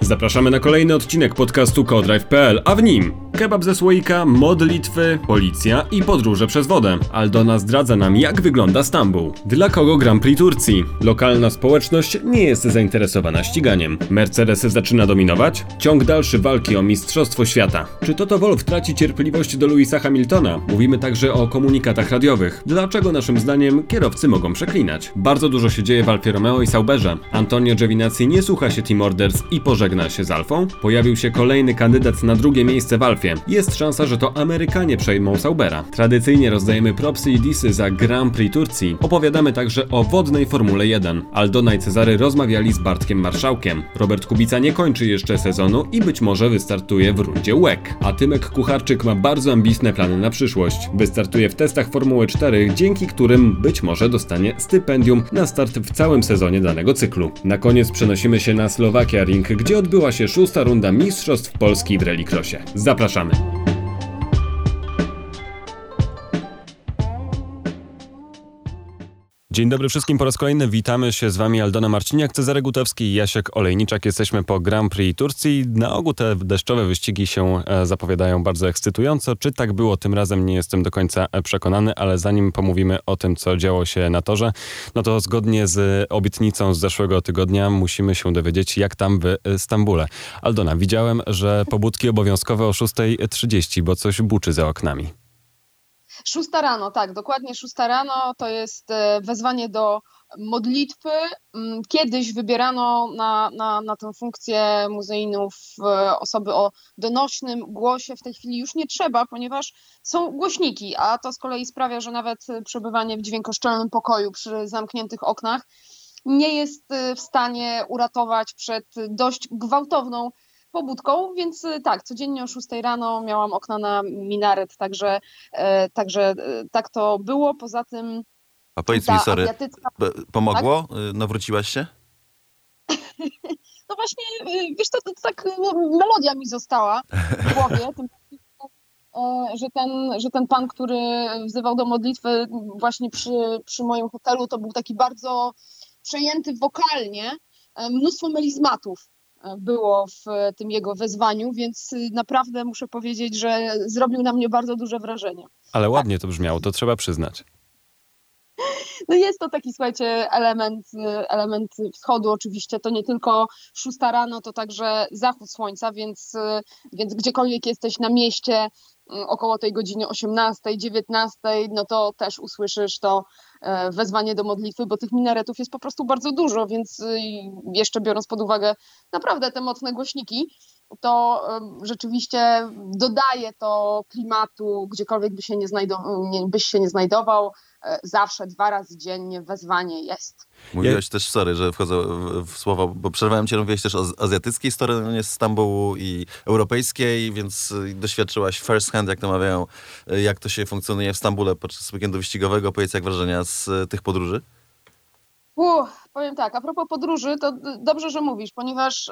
Zapraszamy na kolejny odcinek podcastu Codrive.pl, a w nim kebab ze słoika, modlitwy, policja i podróże przez wodę. Aldona zdradza nam, jak wygląda Stambuł. Dla kogo Grand Prix Turcji? Lokalna społeczność nie jest zainteresowana ściganiem. Mercedes zaczyna dominować? Ciąg dalszy walki o Mistrzostwo Świata. Czy Toto Wolff traci cierpliwość do Louisa Hamiltona? Mówimy także o komunikatach radiowych. Dlaczego naszym zdaniem kierowcy mogą przeklinać? Bardzo dużo się dzieje w Alfie Romeo i Sauberze. Antonio Giovinazzi nie słucha się Team Orders i pożegna się z Alfą. Pojawił się kolejny kandydat na drugie miejsce w Alfie. Jest szansa, że to Amerykanie przejmą Saubera. Tradycyjnie rozdajemy propsy i disy za Grand Prix Turcji. Opowiadamy także o wodnej Formule 1. Aldona i Cezary rozmawiali z Bartkiem Marszałkiem. Robert Kubica nie kończy jeszcze sezonu i być może wystartuje w rundzie WEC. A Tymek Kucharczyk ma bardzo ambitne plany na przyszłość. Wystartuje w testach Formuły 4, dzięki którym być może dostanie stypendium na start w całym sezonie danego cyklu. Na koniec przenosimy się na Slowakia Ring, gdzie odbyła się szósta runda Mistrzostw Polski w Rallycrossie. Zapraszamy. Dzień dobry wszystkim po raz kolejny. Witamy się z Wami Aldona Marciniak, Cezary Gutowski i Jasiek Olejniczak. Jesteśmy po Grand Prix Turcji. Na ogół te deszczowe wyścigi się e, zapowiadają bardzo ekscytująco. Czy tak było tym razem, nie jestem do końca e, przekonany, ale zanim pomówimy o tym, co działo się na torze, no to zgodnie z obietnicą z zeszłego tygodnia musimy się dowiedzieć, jak tam w e, Stambule. Aldona, widziałem, że pobudki obowiązkowe o 6.30, bo coś buczy za oknami. Szósta rano, tak, dokładnie szósta rano to jest e, wezwanie do modlitwy. Mm, kiedyś wybierano na, na, na tę funkcję muzeinów e, osoby o donośnym głosie. W tej chwili już nie trzeba, ponieważ są głośniki, a to z kolei sprawia, że nawet przebywanie w dźwiękoszczelnym pokoju przy zamkniętych oknach nie jest e, w stanie uratować przed dość gwałtowną pobudką, więc y, tak, codziennie o 6 rano miałam okna na minaret, także, e, także e, tak to było. Poza tym. A powiedz mi, sorry, azjatycka... pomogło? Tak? Nawróciłaś się? no właśnie, y, wiesz, to, to, to tak no, melodia mi została w głowie. Tym, że ten, że ten pan, który wzywał do modlitwy właśnie przy, przy moim hotelu, to był taki bardzo przejęty wokalnie. Mnóstwo melizmatów było w tym jego wezwaniu, więc naprawdę muszę powiedzieć, że zrobił na mnie bardzo duże wrażenie. Ale ładnie to brzmiało, to trzeba przyznać. No jest to taki, słuchajcie, element, element wschodu oczywiście, to nie tylko szósta rano, to także zachód słońca, więc, więc gdziekolwiek jesteś na mieście, około tej godziny 18, 19, no to też usłyszysz to e, wezwanie do modlitwy, bo tych minaretów jest po prostu bardzo dużo, więc y, jeszcze biorąc pod uwagę naprawdę te mocne głośniki, to rzeczywiście dodaje to klimatu, gdziekolwiek by się nie byś się nie znajdował, zawsze dwa razy dziennie wezwanie jest. Mówiłeś też, sorry, że wchodzę w słowa, bo przerwałem cię, mówiłeś też o azjatyckiej stronie Stambułu i europejskiej, więc y, doświadczyłaś first hand, jak to mawiają, y, jak to się funkcjonuje w Stambule podczas weekendu wyścigowego. Powiedz, jak wrażenia z y, tych podróży? Powiem tak, a propos podróży, to dobrze, że mówisz, ponieważ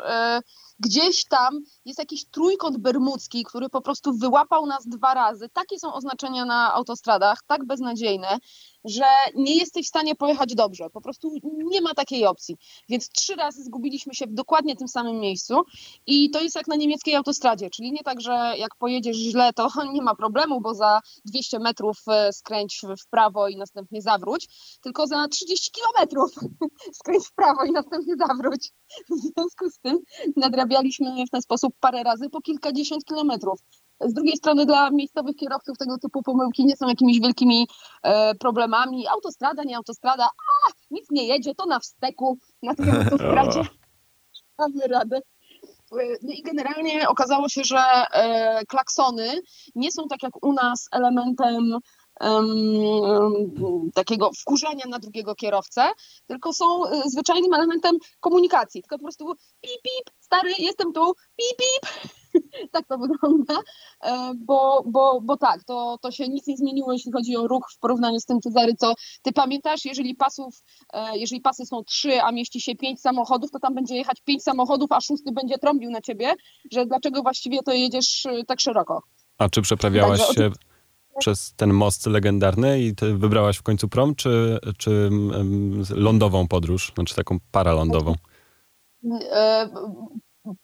gdzieś tam jest jakiś trójkąt bermudzki, który po prostu wyłapał nas dwa razy. Takie są oznaczenia na autostradach, tak beznadziejne, że nie jesteś w stanie pojechać dobrze. Po prostu nie ma takiej opcji. Więc trzy razy zgubiliśmy się w dokładnie tym samym miejscu i to jest jak na niemieckiej autostradzie, czyli nie tak, że jak pojedziesz źle, to nie ma problemu, bo za 200 metrów e, skręć w prawo i następnie zawróć, tylko za 30 kilometrów skręć w prawo i następnie zawróć. W związku z tym nadrabialiśmy w ten sposób parę razy po kilkadziesiąt kilometrów. Z drugiej strony dla miejscowych kierowców tego typu pomyłki nie są jakimiś wielkimi e, problemami. Autostrada, nie autostrada, a nic nie jedzie, to na wsteku, na tej autostradzie mamy radę. No i generalnie okazało się, że e, klaksony nie są tak jak u nas elementem um, takiego wkurzenia na drugiego kierowcę, tylko są e, zwyczajnym elementem komunikacji. Tylko po prostu pip, pip, stary, jestem tu, pip, pip. tak to wygląda, e, bo, bo, bo tak, to, to się nic nie zmieniło, jeśli chodzi o ruch w porównaniu z tym, Cezary, co ty pamiętasz, jeżeli pasów, e, jeżeli pasy są trzy, a mieści się pięć samochodów, to tam będzie jechać pięć samochodów, a szósty będzie trąbił na ciebie, że dlaczego właściwie to jedziesz tak szeroko. A czy przeprawiałaś Także, się przez ten most legendarny i ty wybrałaś w końcu prom, czy, czy lądową podróż, znaczy taką paralądową? E,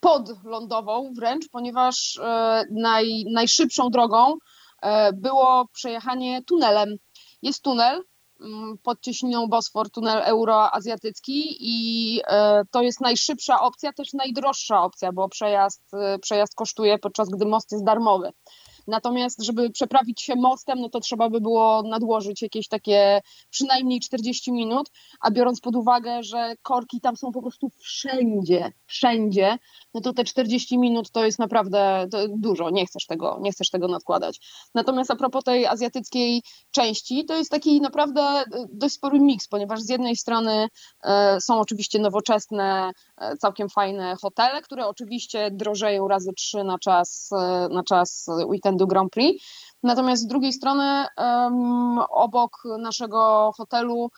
podlądową wręcz, ponieważ e, naj, najszybszą drogą e, było przejechanie tunelem. Jest tunel mm, pod cieśniną Bosfor, tunel euroazjatycki i to jest najszybsza opcja, też najdroższa opcja, bo przejazd, przejazd kosztuje, podczas gdy most jest darmowy. Natomiast, żeby przeprawić się mostem, no to trzeba by było nadłożyć jakieś takie przynajmniej 40 minut, a biorąc pod uwagę, że korki tam są po prostu wszędzie, wszędzie, no to te 40 minut to jest naprawdę dużo, nie chcesz tego, nie chcesz tego nadkładać. Natomiast a propos tej azjatyckiej części, to jest taki naprawdę e, dość spory miks, ponieważ z jednej strony e, są oczywiście nowoczesne, e, całkiem fajne hotele, które oczywiście drożeją razy trzy na czas, na czas weekendu Grand Prix. Natomiast z drugiej strony um, obok naszego hotelu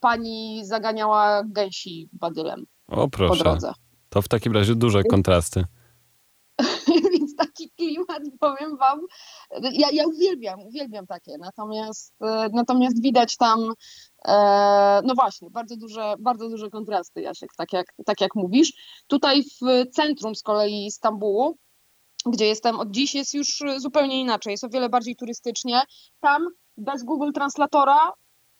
pani zaganiała gęsi badylem o, proszę. po drodze. To w takim razie duże kontrasty. Więc taki klimat, powiem wam, ja, ja uwielbiam, uwielbiam takie, natomiast, e, natomiast widać tam, e, no właśnie, bardzo duże, bardzo duże kontrasty, Jasiek, tak jak, tak jak mówisz. Tutaj w centrum z kolei Stambułu, gdzie jestem od dziś, jest już zupełnie inaczej, jest o wiele bardziej turystycznie. Tam bez Google Translatora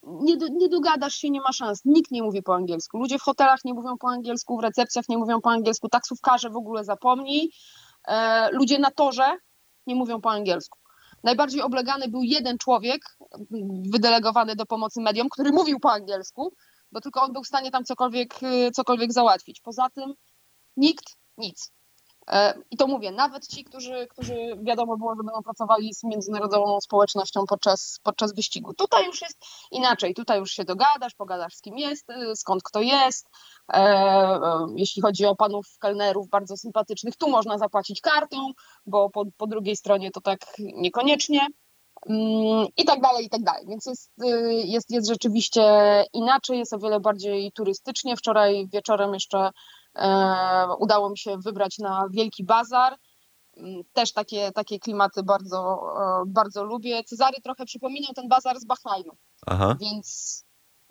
nie, nie dogadasz się, nie ma szans. Nikt nie mówi po angielsku. Ludzie w hotelach nie mówią po angielsku, w recepcjach nie mówią po angielsku, taksówkarze w ogóle zapomnij. E, ludzie na torze nie mówią po angielsku. Najbardziej oblegany był jeden człowiek, wydelegowany do pomocy mediom, który mówił po angielsku, bo tylko on był w stanie tam cokolwiek, cokolwiek załatwić. Poza tym nikt, nic. E, I to mówię, nawet ci, którzy, którzy wiadomo było, że będą pracowali z międzynarodową społecznością podczas, podczas wyścigu. Tutaj już jest inaczej, tutaj już się dogadasz, pogadasz z kim jest, y, skąd kto jest. E, e, jeśli chodzi o panów kelnerów bardzo sympatycznych, tu można zapłacić kartą, bo po, po drugiej stronie to tak niekoniecznie. Mm, I tak dalej, i tak dalej. Więc jest, y, jest, jest rzeczywiście inaczej, jest o wiele bardziej turystycznie. Wczoraj wieczorem jeszcze udało mi się wybrać na Wielki Bazar. Mm, też takie, takie klimaty bardzo, e, bardzo lubię. Cezary trochę przypominał ten bazar z Bahrajnu. Aha. Więc,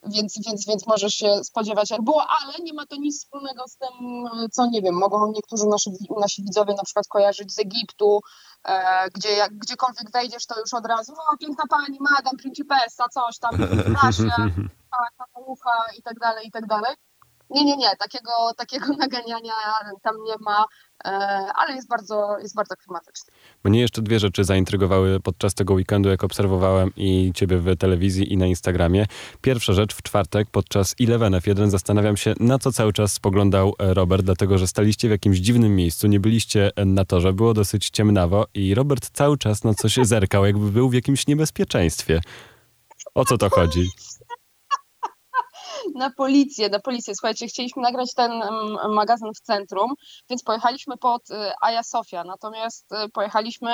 więc, więc, więc możesz się spodziewać, jak było, ale nie ma to nic wspólnego z tym, co nie wiem, mogą niektórzy nasi, nasi widzowie na przykład kojarzyć z Egiptu, e, gdzie jak gdziekolwiek wejdziesz, to już od razu, o piękna pani, madam, principessa, coś tam, Rasia, tak, ucha i tak dalej, i tak dalej. Nie, nie, nie, takiego, takiego naganiania tam nie ma, e, ale jest bardzo, jest bardzo klimatyczny. Mnie jeszcze dwie rzeczy zaintrygowały podczas tego weekendu, jak obserwowałem i ciebie w telewizji i na Instagramie. Pierwsza rzecz, w czwartek podczas Eleven F1 zastanawiam się, na co cały czas spoglądał e, Robert, dlatego że staliście w jakimś dziwnym miejscu, nie byliście na torze, było dosyć ciemnawo i Robert cały czas na coś zerkał, jakby był w jakimś niebezpieczeństwie. O co to chodzi? na policję, na policję. Słuchajcie, chcieliśmy nagrać ten magazyn w centrum, więc pojechaliśmy pod y, Aja Sofia, natomiast y, pojechaliśmy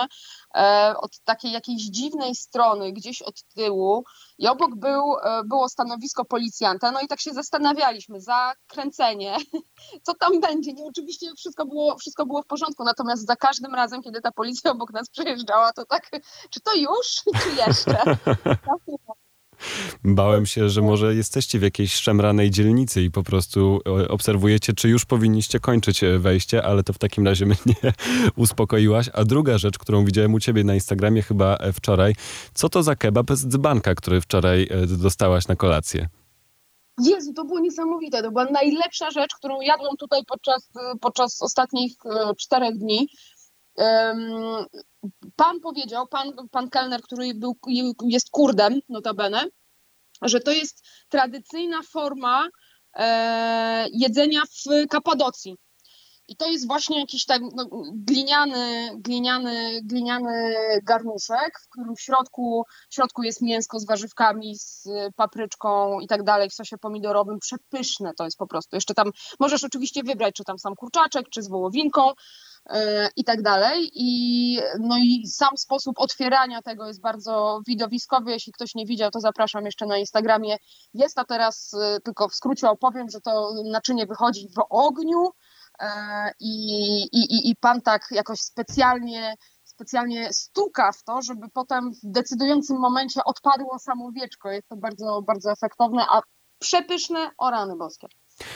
e, od takiej jakiejś dziwnej strony, gdzieś od tyłu i obok był, e, było stanowisko policjanta, no i tak się zastanawialiśmy, zakręcenie, co tam będzie. Nie, oczywiście wszystko było, wszystko było w porządku, natomiast za każdym razem, kiedy ta policja obok nas przejeżdżała, to tak, czy to już, czy jeszcze? Bałem się, że może jesteście w jakiejś szemranej dzielnicy i po prostu e, obserwujecie, czy już powinniście kończyć e, wejście, ale to w takim razie mnie uspokoiłaś. A druga rzecz, którą widziałem u ciebie na Instagramie chyba e, wczoraj, co to za kebab z dzbanka, który wczoraj dostałaś na kolację? Jezu, to było niesamowite. To była najlepsza rzecz, którą jadłam tutaj podczas, podczas ostatnich czterech dni. Pan powiedział, pan, pan kelner, który był, jest Kurdem, notabene, że to jest tradycyjna forma e, jedzenia w Kapadocji. I to jest właśnie jakiś tak no, gliniany, gliniany, gliniany garnuszek, w którym w środku, w środku jest mięsko z warzywkami, z papryczką i tak dalej, w sosie pomidorowym. Przepyszne to jest po prostu. Jeszcze tam możesz oczywiście wybrać, czy tam sam kurczaczek, czy z wołowinką i tak dalej. I, no i sam sposób otwierania tego jest bardzo widowiskowy. Jeśli ktoś nie widział, to zapraszam jeszcze na Instagramie. Jest to teraz, y, tylko w skrócie opowiem, że to naczynie wychodzi w ogniu e, i, i, i pan tak jakoś specjalnie specjalnie stuka w to, żeby potem w decydującym momencie odpadło samo wieczko. Jest to bardzo, bardzo efektowne, a przepyszne o rany boskie.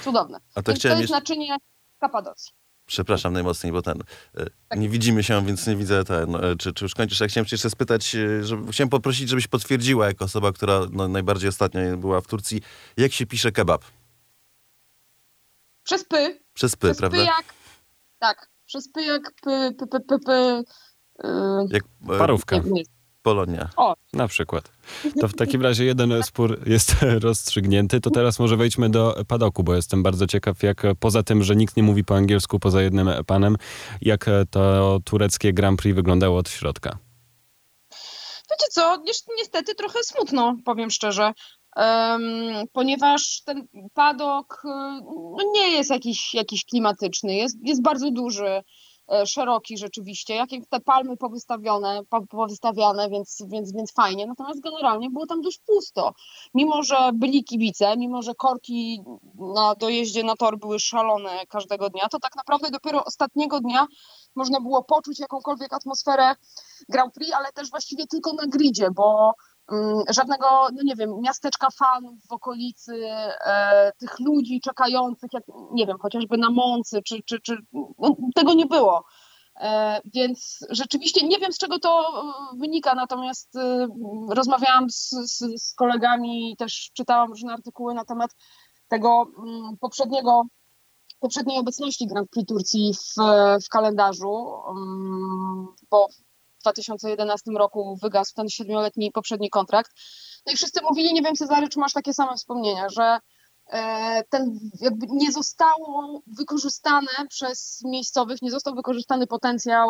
Cudowne. A to Więc to jest jeszcze... naczynie Kapadocji. Przepraszam najmocniej, bo ten. e, Tak. Nie widzimy się, więc nie widzę ten. e, Czy, czy już kończysz? Ja chciałem cię jeszcze spytać, e, żeby, chciałem poprosić, żebyś potwierdziła, jako osoba, która no, najbardziej ostatnio była w Turcji, jak się pisze kebab? Przez py. Przez py, przez prawda? py jak... Tak, przez py jak py, py, py, py, py yy, Jak Parówka. nie, nie. Polonia. Na przykład. To w takim razie jeden spór jest rozstrzygnięty. To teraz może wejdźmy do padoku, bo jestem bardzo ciekaw, jak poza tym, że nikt nie mówi po angielsku poza jednym panem, jak to tureckie Grand Prix wyglądało od środka. Wiecie co, ni- niestety trochę smutno, powiem szczerze, Em, ponieważ ten padok y, no nie jest jakiś, jakiś klimatyczny, jest, jest bardzo duży, szeroki rzeczywiście, jakie te palmy powystawione, po- powystawiane, więc, więc, więc fajnie, natomiast generalnie było tam dość pusto. Mimo, że byli kibice, mimo, że korki na dojeździe na tor były szalone każdego dnia, to tak naprawdę dopiero ostatniego dnia można było poczuć jakąkolwiek atmosferę Grand Prix, ale też właściwie tylko na gridzie, bo żadnego, no nie wiem, miasteczka fanów w okolicy, e, tych ludzi czekających, jak, nie wiem, chociażby na Mący, czy, czy, czy no, tego nie było. E, Więc rzeczywiście nie wiem, z czego to wynika, natomiast e, rozmawiałam z, z, z kolegami i też czytałam różne artykuły na temat tego mm, poprzedniego poprzedniej obecności Grand Prix Turcji w, w kalendarzu, um, bo 2011 roku wygasł ten siedmioletni poprzedni kontrakt. No i wszyscy mówili, nie wiem Cezary, czy masz takie same wspomnienia, że e, ten jakby nie zostało wykorzystane przez miejscowych, nie został wykorzystany potencjał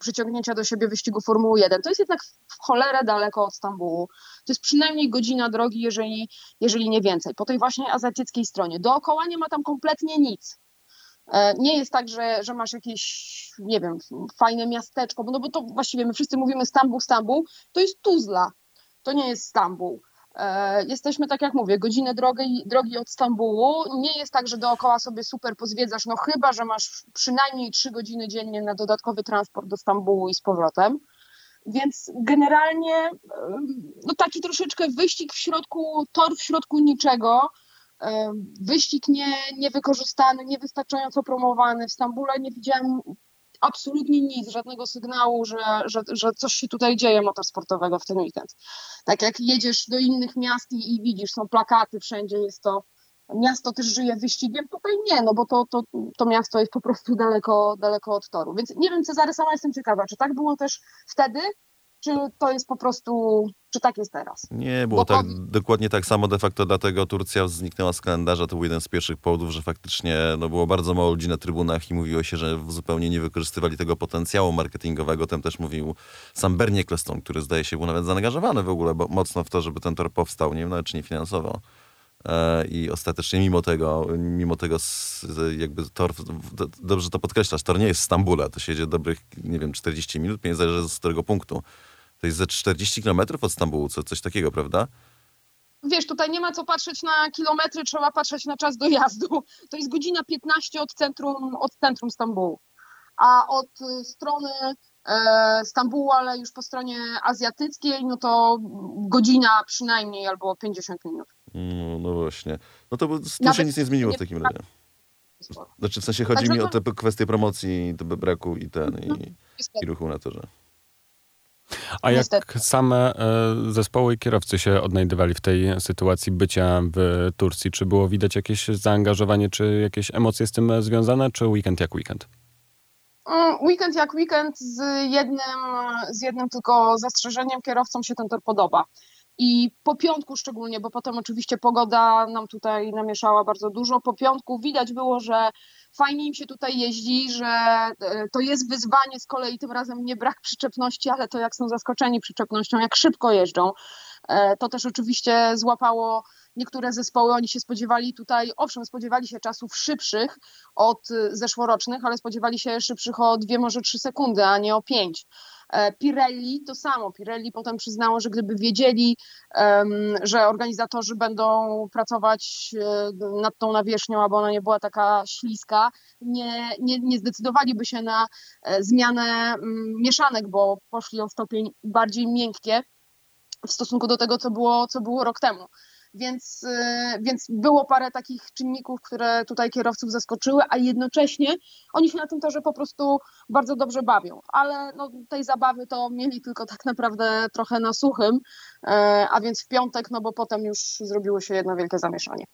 przyciągnięcia do siebie wyścigu Formuły 1. To jest jednak w cholerę daleko od Stambułu. To jest przynajmniej godzina drogi, jeżeli, jeżeli nie więcej, po tej właśnie azjatyckiej stronie. Dookoła nie ma tam kompletnie nic. E, Nie jest tak, że, że masz jakieś, nie wiem, fajne miasteczko, no bo to właściwie my wszyscy mówimy Stambuł, Stambuł, to jest Tuzla, to nie jest Stambuł. E, Jesteśmy, tak jak mówię, godzinę drogi, drogi od Stambułu. Nie jest tak, że dookoła sobie super pozwiedzasz, no chyba, że masz przynajmniej trzy godziny dziennie na dodatkowy transport do Stambułu i z powrotem. Więc generalnie em, no taki troszeczkę wyścig w środku, tor w środku niczego. Wyścig nie, niewykorzystany, niewystarczająco promowany. W Stambule nie widziałem absolutnie nic, żadnego sygnału, że, że, że coś się tutaj dzieje motorsportowego w ten weekend. Tak jak jedziesz do innych miast i, i widzisz, są plakaty wszędzie, jest to miasto też żyje wyścigiem, tutaj nie, no bo to, to, to miasto jest po prostu daleko, daleko od toru. Więc nie wiem, Cezary, sama jestem ciekawa, czy tak było też wtedy, czy to jest po prostu, czy tak jest teraz? Nie, było Bo tak, dokładnie tak samo de facto, dlatego Turcja zniknęła z kalendarza. To był jeden z pierwszych powodów, że faktycznie no, było bardzo mało ludzi na trybunach i mówiło się, że zupełnie nie wykorzystywali tego potencjału marketingowego. Tym też mówił sam Bernie Eccleston, który zdaje się był nawet zaangażowany w ogóle bo, mocno w to, żeby ten tor powstał, nie wiem nawet czy nie finansowo. E, I ostatecznie mimo tego, mimo tego jakby tor, dobrze to podkreślasz, tor nie jest w Stambule, to się jedzie dobrych, nie wiem, 40 minut, nie zależy z którego punktu. To jest ze 40 km od Stambułu, co, coś takiego, prawda? Wiesz, tutaj nie ma co patrzeć na kilometry, trzeba patrzeć na czas dojazdu. To jest godzina 15 od centrum, od centrum Stambułu. A od y, strony e, Stambułu, ale już po stronie azjatyckiej, no to godzina przynajmniej albo 50 minut. No, no właśnie. No to tu się nic nie zmieniło w takim razie. Znaczy w sensie chodzi Także mi o to- te kwestie promocji, braku i ten, i, i ruchu na torze. A jak Niestety. same e, zespoły i kierowcy się odnajdywali w tej sytuacji bycia w Turcji? Czy było widać jakieś zaangażowanie, czy jakieś emocje z tym e, związane, czy weekend jak weekend? Mm, Weekend jak weekend z jednym, z jednym tylko zastrzeżeniem, kierowcom się ten tor podoba. I po piątku szczególnie, bo potem oczywiście pogoda nam tutaj namieszała bardzo dużo. Po piątku widać było, że fajnie im się tutaj jeździ, że e, to jest wyzwanie z kolei tym razem nie brak przyczepności, ale to jak są zaskoczeni przyczepnością, jak szybko jeżdżą. E, To też oczywiście złapało niektóre zespoły. Oni się spodziewali tutaj, owszem, spodziewali się czasów szybszych od y, zeszłorocznych, ale spodziewali się szybszych o dwie, może trzy sekundy, a nie o pięć. E, Pirelli to samo. Pirelli potem przyznało, że gdyby wiedzieli, że organizatorzy będą pracować e, nad tą nawierzchnią, aby ona nie była taka śliska, nie, nie, nie zdecydowaliby się na e, zmianę um, mieszanek, bo poszli o stopień bardziej miękkie w stosunku do tego, co było, co było rok temu. Więc, y, więc było parę takich czynników, które tutaj kierowców zaskoczyły, a jednocześnie oni się na tym torze po prostu bardzo dobrze bawią. Ale no, tej zabawy to mieli tylko tak naprawdę trochę na suchym, e, a więc w piątek, no bo potem już zrobiło się jedno wielkie zamieszanie.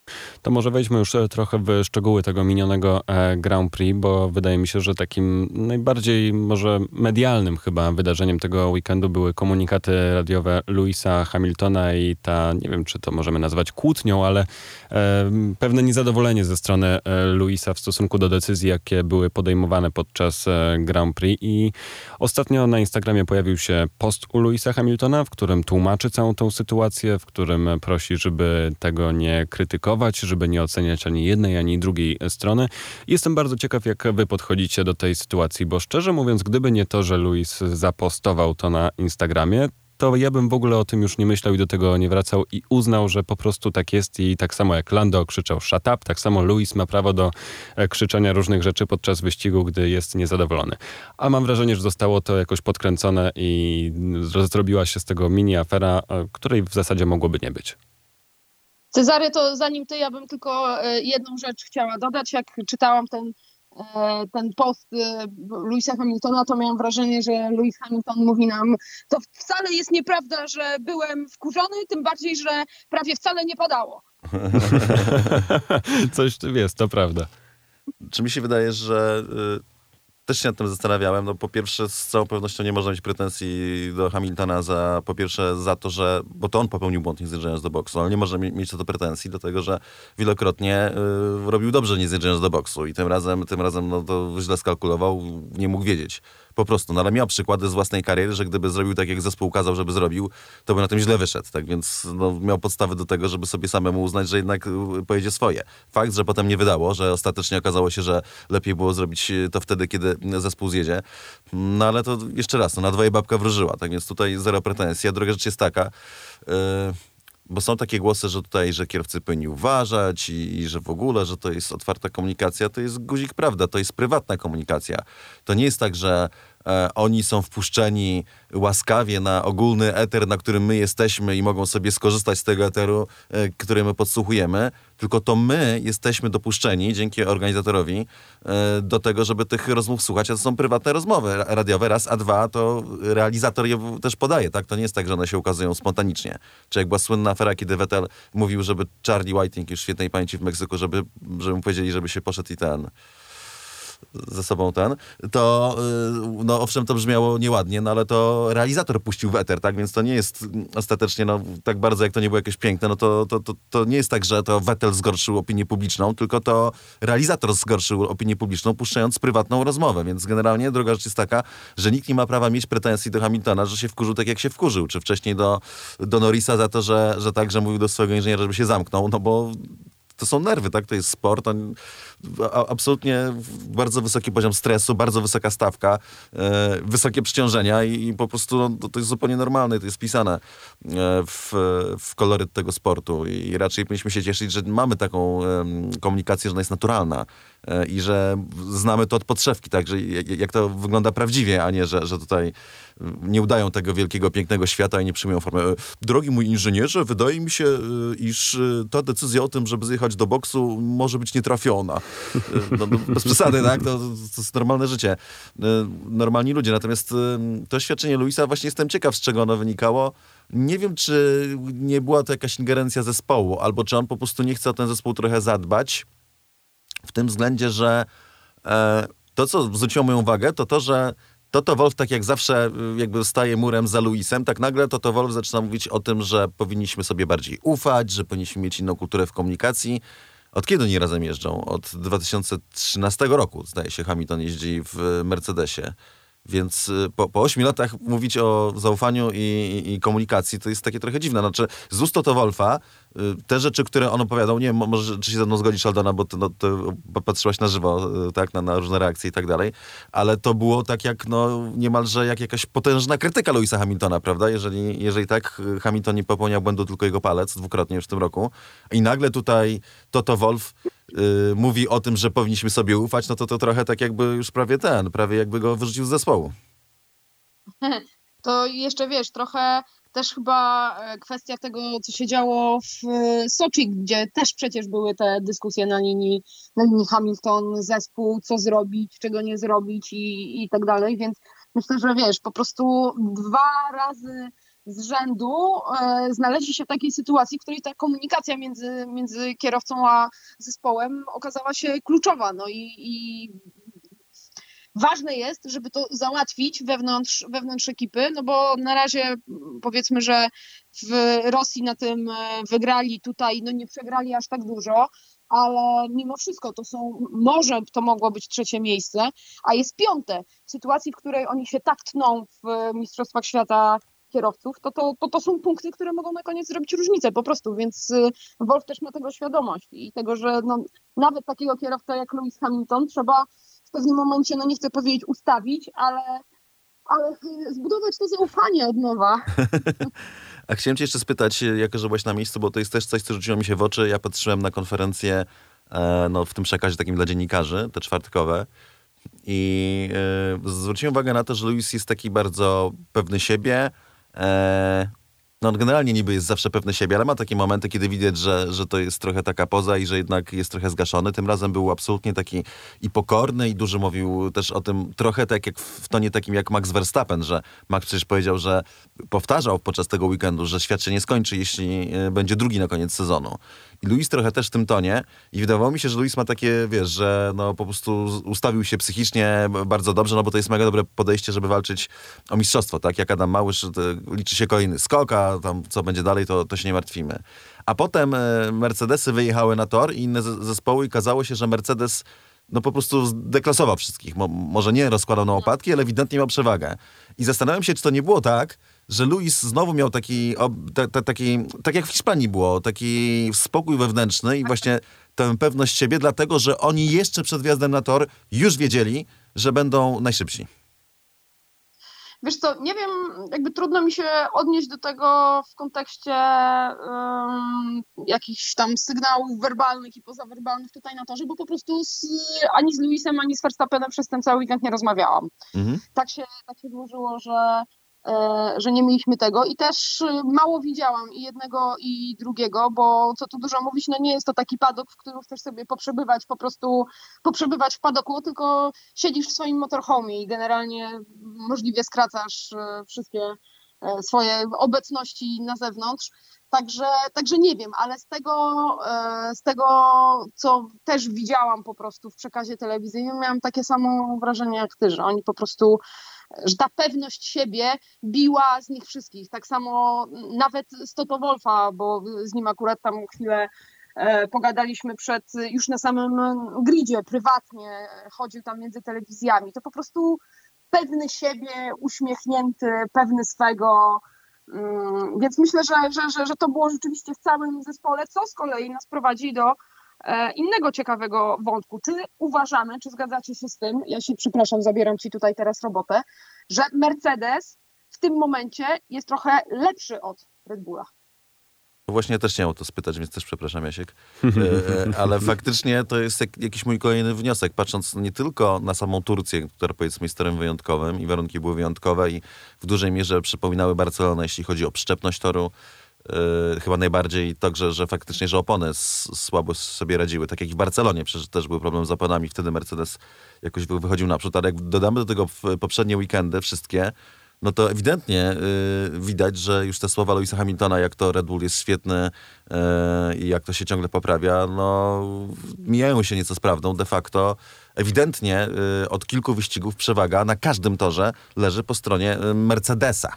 To może wejdźmy już e, trochę w szczegóły tego minionego e, Grand Prix, bo wydaje mi się, że takim najbardziej może medialnym chyba wydarzeniem tego weekendu były komunikaty radiowe Louisa Hamiltona i ta, nie wiem czy to możemy nazwać nazwać kłótnią, ale pewne niezadowolenie ze strony e, Luisa w stosunku do decyzji, jakie były podejmowane podczas e, Grand Prix. I ostatnio na Instagramie pojawił się post u Luisa Hamiltona, w którym tłumaczy całą tą sytuację, w którym prosi, żeby tego nie krytykować, żeby nie oceniać ani jednej, ani drugiej strony. Jestem bardzo ciekaw, jak wy podchodzicie do tej sytuacji, bo szczerze mówiąc, gdyby nie to, że Luis zapostował to na Instagramie, to ja bym w ogóle o tym już nie myślał i do tego nie wracał i uznał, że po prostu tak jest i tak samo jak Lando krzyczał shut up, tak samo Luis ma prawo do e, krzyczenia różnych rzeczy podczas wyścigu, gdy jest niezadowolony. A mam wrażenie, że zostało to jakoś podkręcone i zrobiła się z tego mini afera, e, której w zasadzie mogłoby nie być. Cezary, to zanim ty, ja bym tylko e, jedną rzecz chciała dodać. Jak czytałam ten ten post e, Louisa Hamiltona, to miałam wrażenie, że Louis Hamilton mówi nam, to wcale jest nieprawda, że byłem wkurzony, tym bardziej, że prawie wcale nie padało. Coś tu jest, to prawda. Czy mi się wydaje, że y, też się nad tym zastanawiałem. No, po pierwsze, z całą pewnością nie można mieć pretensji do Hamiltona za, po pierwsze, za to, że, bo to on popełnił błąd nie zjeżdżając do boksu, ale nie można mieć co do pretensji, dlatego że wielokrotnie y, robił dobrze nie zjeżdżając do boksu i tym razem, tym razem no, to źle skalkulował, nie mógł wiedzieć. Po prostu, no ale miał przykłady z własnej kariery, że gdyby zrobił tak, jak zespół kazał, żeby zrobił, to by na tym źle wyszedł. Tak więc no, miał podstawy do tego, żeby sobie samemu uznać, że jednak y, pojedzie swoje. Fakt, że potem nie wydało, że ostatecznie okazało się, że lepiej było zrobić y, to wtedy, kiedy zespół zjedzie. No ale to jeszcze raz, no, na dwoje babka wróżyła, tak więc tutaj zero pretensji. A druga rzecz jest taka, yy, bo są takie głosy, że tutaj, że kierowcy powinni uważać i, i, że w ogóle, że to jest otwarta komunikacja, to jest guzik prawda, to jest prywatna komunikacja. To nie jest tak, że oni są wpuszczeni łaskawie na ogólny eter, na którym my jesteśmy i mogą sobie skorzystać z tego eteru, e, który my podsłuchujemy, tylko to my jesteśmy dopuszczeni dzięki organizatorowi e, do tego, żeby tych rozmów słuchać, a to są prywatne rozmowy radiowe, raz, a dwa to realizator je też podaje, tak? To nie jest tak, że one się ukazują spontanicznie. Czy jak była słynna afera, kiedy Vettel mówił, żeby Charlie Whiting już świetnej pamięci w Meksyku, żeby, żeby mu powiedzieli, żeby się poszedł i ten ze sobą ten, to y, no owszem, to brzmiało nieładnie, no ale to realizator puścił w eter, tak? Więc to nie jest ostatecznie, no tak bardzo jak to nie było jakieś piękne, no to, to, to, to nie jest tak, że to Vettel zgorszył opinię publiczną, tylko to realizator zgorszył opinię publiczną, puszczając prywatną rozmowę. Więc generalnie druga rzecz jest taka, że nikt nie ma prawa mieć pretensji do Hamiltona, że się wkurzył tak, jak się wkurzył, czy wcześniej do, do Norrisa za to, że, że tak, że mówił do swojego inżyniera, żeby się zamknął, no bo to są nerwy, tak? To jest sport. On, absolutnie bardzo wysoki poziom stresu, bardzo wysoka stawka, e, wysokie przeciążenia i, i po prostu no, to jest zupełnie normalne, to jest pisane e, w, w koloryt tego sportu i raczej powinniśmy się cieszyć, że mamy taką e, komunikację, że ona jest naturalna e, i że znamy to od podszewki, tak? Że jak, jak to wygląda prawdziwie, a nie, że, że tutaj nie udają tego wielkiego, pięknego świata i nie przyjmują formy. E, drogi mój inżynierze, wydaje mi się, e, iż ta decyzja o tym, żeby zjechać do boksu może być nietrafiona. No, no, bez przesady, tak? To, to jest normalne życie. Normalni ludzie. Natomiast to doświadczenie Luisa, właśnie jestem ciekaw, z czego ono wynikało. Nie wiem, czy nie była to jakaś ingerencja zespołu, albo czy on po prostu nie chce o ten zespół trochę zadbać. W tym względzie, że e, to, co zwróciło moją uwagę, to to, że Toto Wolf, tak jak zawsze, jakby staje murem za Luisem, tak nagle Toto Wolf zaczyna mówić o tym, że powinniśmy sobie bardziej ufać, że powinniśmy mieć inną kulturę w komunikacji. Od kiedy oni razem jeżdżą? Od 2013 roku, zdaje się, Hamilton jeździ w Mercedesie. Więc y, po, po 8 latach mówić o zaufaniu i, i, komunikacji to jest takie trochę dziwne. Znaczy, z ust Toto Wolfa te rzeczy, które on opowiadał, nie wiem, może czy się ze mną zgodzisz, Aldona, bo ty, no, ty patrzyłaś na żywo, tak, na, na, różne reakcje i tak dalej, ale to było tak jak, no, niemalże jak jakaś potężna krytyka Louisa Hamiltona, prawda? Jeżeli, jeżeli tak, Hamilton nie popełniał błędu, tylko jego palec dwukrotnie już w tym roku i nagle tutaj Toto Wolf y, mówi o tym, że powinniśmy sobie ufać, no to to trochę tak jakby już prawie ten, prawie jakby go wyrzucił z zespołu. To jeszcze wiesz, trochę też chyba e, kwestia tego, co się działo w e, Soczi, gdzie też przecież były te dyskusje na linii, na linii Hamilton, zespół, co zrobić, czego nie zrobić i, i tak dalej, więc myślę, że wiesz, po prostu dwa razy z rzędu e, znaleźli się w takiej sytuacji, w której ta komunikacja między, między kierowcą a zespołem okazała się kluczowa. No i, i ważne jest, żeby to załatwić wewnątrz, wewnątrz ekipy, no bo na razie powiedzmy, że w Rosji na tym e, wygrali, tutaj no nie przegrali aż tak dużo, ale mimo wszystko to są, może to mogło być trzecie miejsce, a jest piąte. W sytuacji, w której oni się tak tną w Mistrzostwach Świata kierowców, to, to, to, to są punkty, które mogą na koniec zrobić różnicę po prostu, więc y, Wolf też ma tego świadomość i tego, że no, nawet takiego kierowca jak Lewis Hamilton trzeba w pewnym momencie, no nie chcę powiedzieć ustawić, ale, ale zbudować to zaufanie od nowa. A chciałem cię jeszcze spytać, jako że byłaś na miejscu, bo to jest też coś, co rzuciło mi się w oczy. Ja patrzyłem na konferencję e, no, w tym przekazie takim dla dziennikarzy, te czwartkowe. I e, zwróciłem uwagę na to, że Luis jest taki bardzo pewny siebie, e, no on generalnie niby jest zawsze pewny siebie, ale ma takie momenty, kiedy widać, że, że to jest trochę taka poza i że jednak jest trochę zgaszony. Tym razem był absolutnie taki i pokorny i dużo mówił też o tym trochę tak jak w tonie takim jak Max Verstappen, że Max przecież powiedział, że powtarzał podczas tego weekendu, że świat się nie skończy, jeśli e, będzie drugi na koniec sezonu. I Luis trochę też w tym tonie. I wydawało mi się, że Luis ma takie, wiesz, że no po prostu ustawił się psychicznie bardzo dobrze, no bo to jest mega dobre podejście, żeby walczyć o mistrzostwo, tak? Jak Adam Małysz, liczy się kolejny skok, a tam co będzie dalej, to, to się nie martwimy. A potem e, Mercedesy wyjechały na tor i inne zespoły i kazało się, że Mercedes no po prostu deklasował wszystkich. Mo, może nie rozkładał na opadki, ale ewidentnie miał przewagę. I zastanawiam się, czy to nie było tak, że Luis znowu miał taki, ta, ta, taki, tak jak w Hiszpanii było, taki spokój wewnętrzny i właśnie tę pewność siebie, dlatego że oni jeszcze przed wjazdem na tor już wiedzieli, że będą najszybsi. Wiesz co, nie wiem, jakby trudno mi się odnieść do tego w kontekście um, jakichś tam sygnałów werbalnych i pozawerbalnych tutaj na torze, bo po prostu z, ani z Luisem, ani z Verstappenem przez ten cały weekend nie rozmawiałam. Mhm. Tak, się, tak się złożyło, że że nie mieliśmy tego i też y, mało widziałam i jednego i drugiego, bo co tu dużo mówić, no nie jest to taki padok, w którym chcesz sobie poprzebywać, po prostu poprzebywać w padoku, tylko siedzisz w swoim motorhome i generalnie możliwie skracasz y, wszystkie e, swoje obecności na zewnątrz. Także, także nie wiem, ale z tego, e, z tego, co też widziałam po prostu w przekazie telewizyjnym, miałam takie samo wrażenie jak ty, że oni po prostu że ta pewność siebie biła z nich wszystkich. Tak samo nawet z Toto Wolfa, bo z nim akurat tam chwilę e, pogadaliśmy przed, już na samym gridzie, prywatnie, chodził tam między telewizjami. To po prostu pewny siebie, uśmiechnięty, pewny swego. Mm, więc myślę, że, że, że, że to było rzeczywiście w całym zespole, co z kolei nas prowadzi do innego ciekawego wątku. Czy uważamy, czy zgadzacie się z tym, ja się przepraszam, zabieram Ci tutaj teraz robotę, że Mercedes w tym momencie jest trochę lepszy od Red Bulla? Właśnie też chciałem o to spytać, więc też przepraszam Jasiek. E, ale faktycznie to jest jakiś mój kolejny wniosek, patrząc nie tylko na samą Turcję, która powiedzmy jest torem wyjątkowym i warunki były wyjątkowe i w dużej mierze przypominały Barcelonę, jeśli chodzi o przyczepność toru, Yy, chyba najbardziej to, że, że faktycznie, że opony słabo sobie radziły. Tak jak w Barcelonie, przecież też był problem z oponami, wtedy Mercedes jakoś wychodził naprzód, ale jak dodamy do tego poprzednie weekendy wszystkie, no to ewidentnie yy, widać, że już te słowa Louisa Hamiltona, jak to Red Bull jest świetny yy, i jak to się ciągle poprawia, no mijają się nieco z prawdą. De facto ewidentnie od kilku wyścigów przewaga na każdym torze leży po stronie Mercedesa.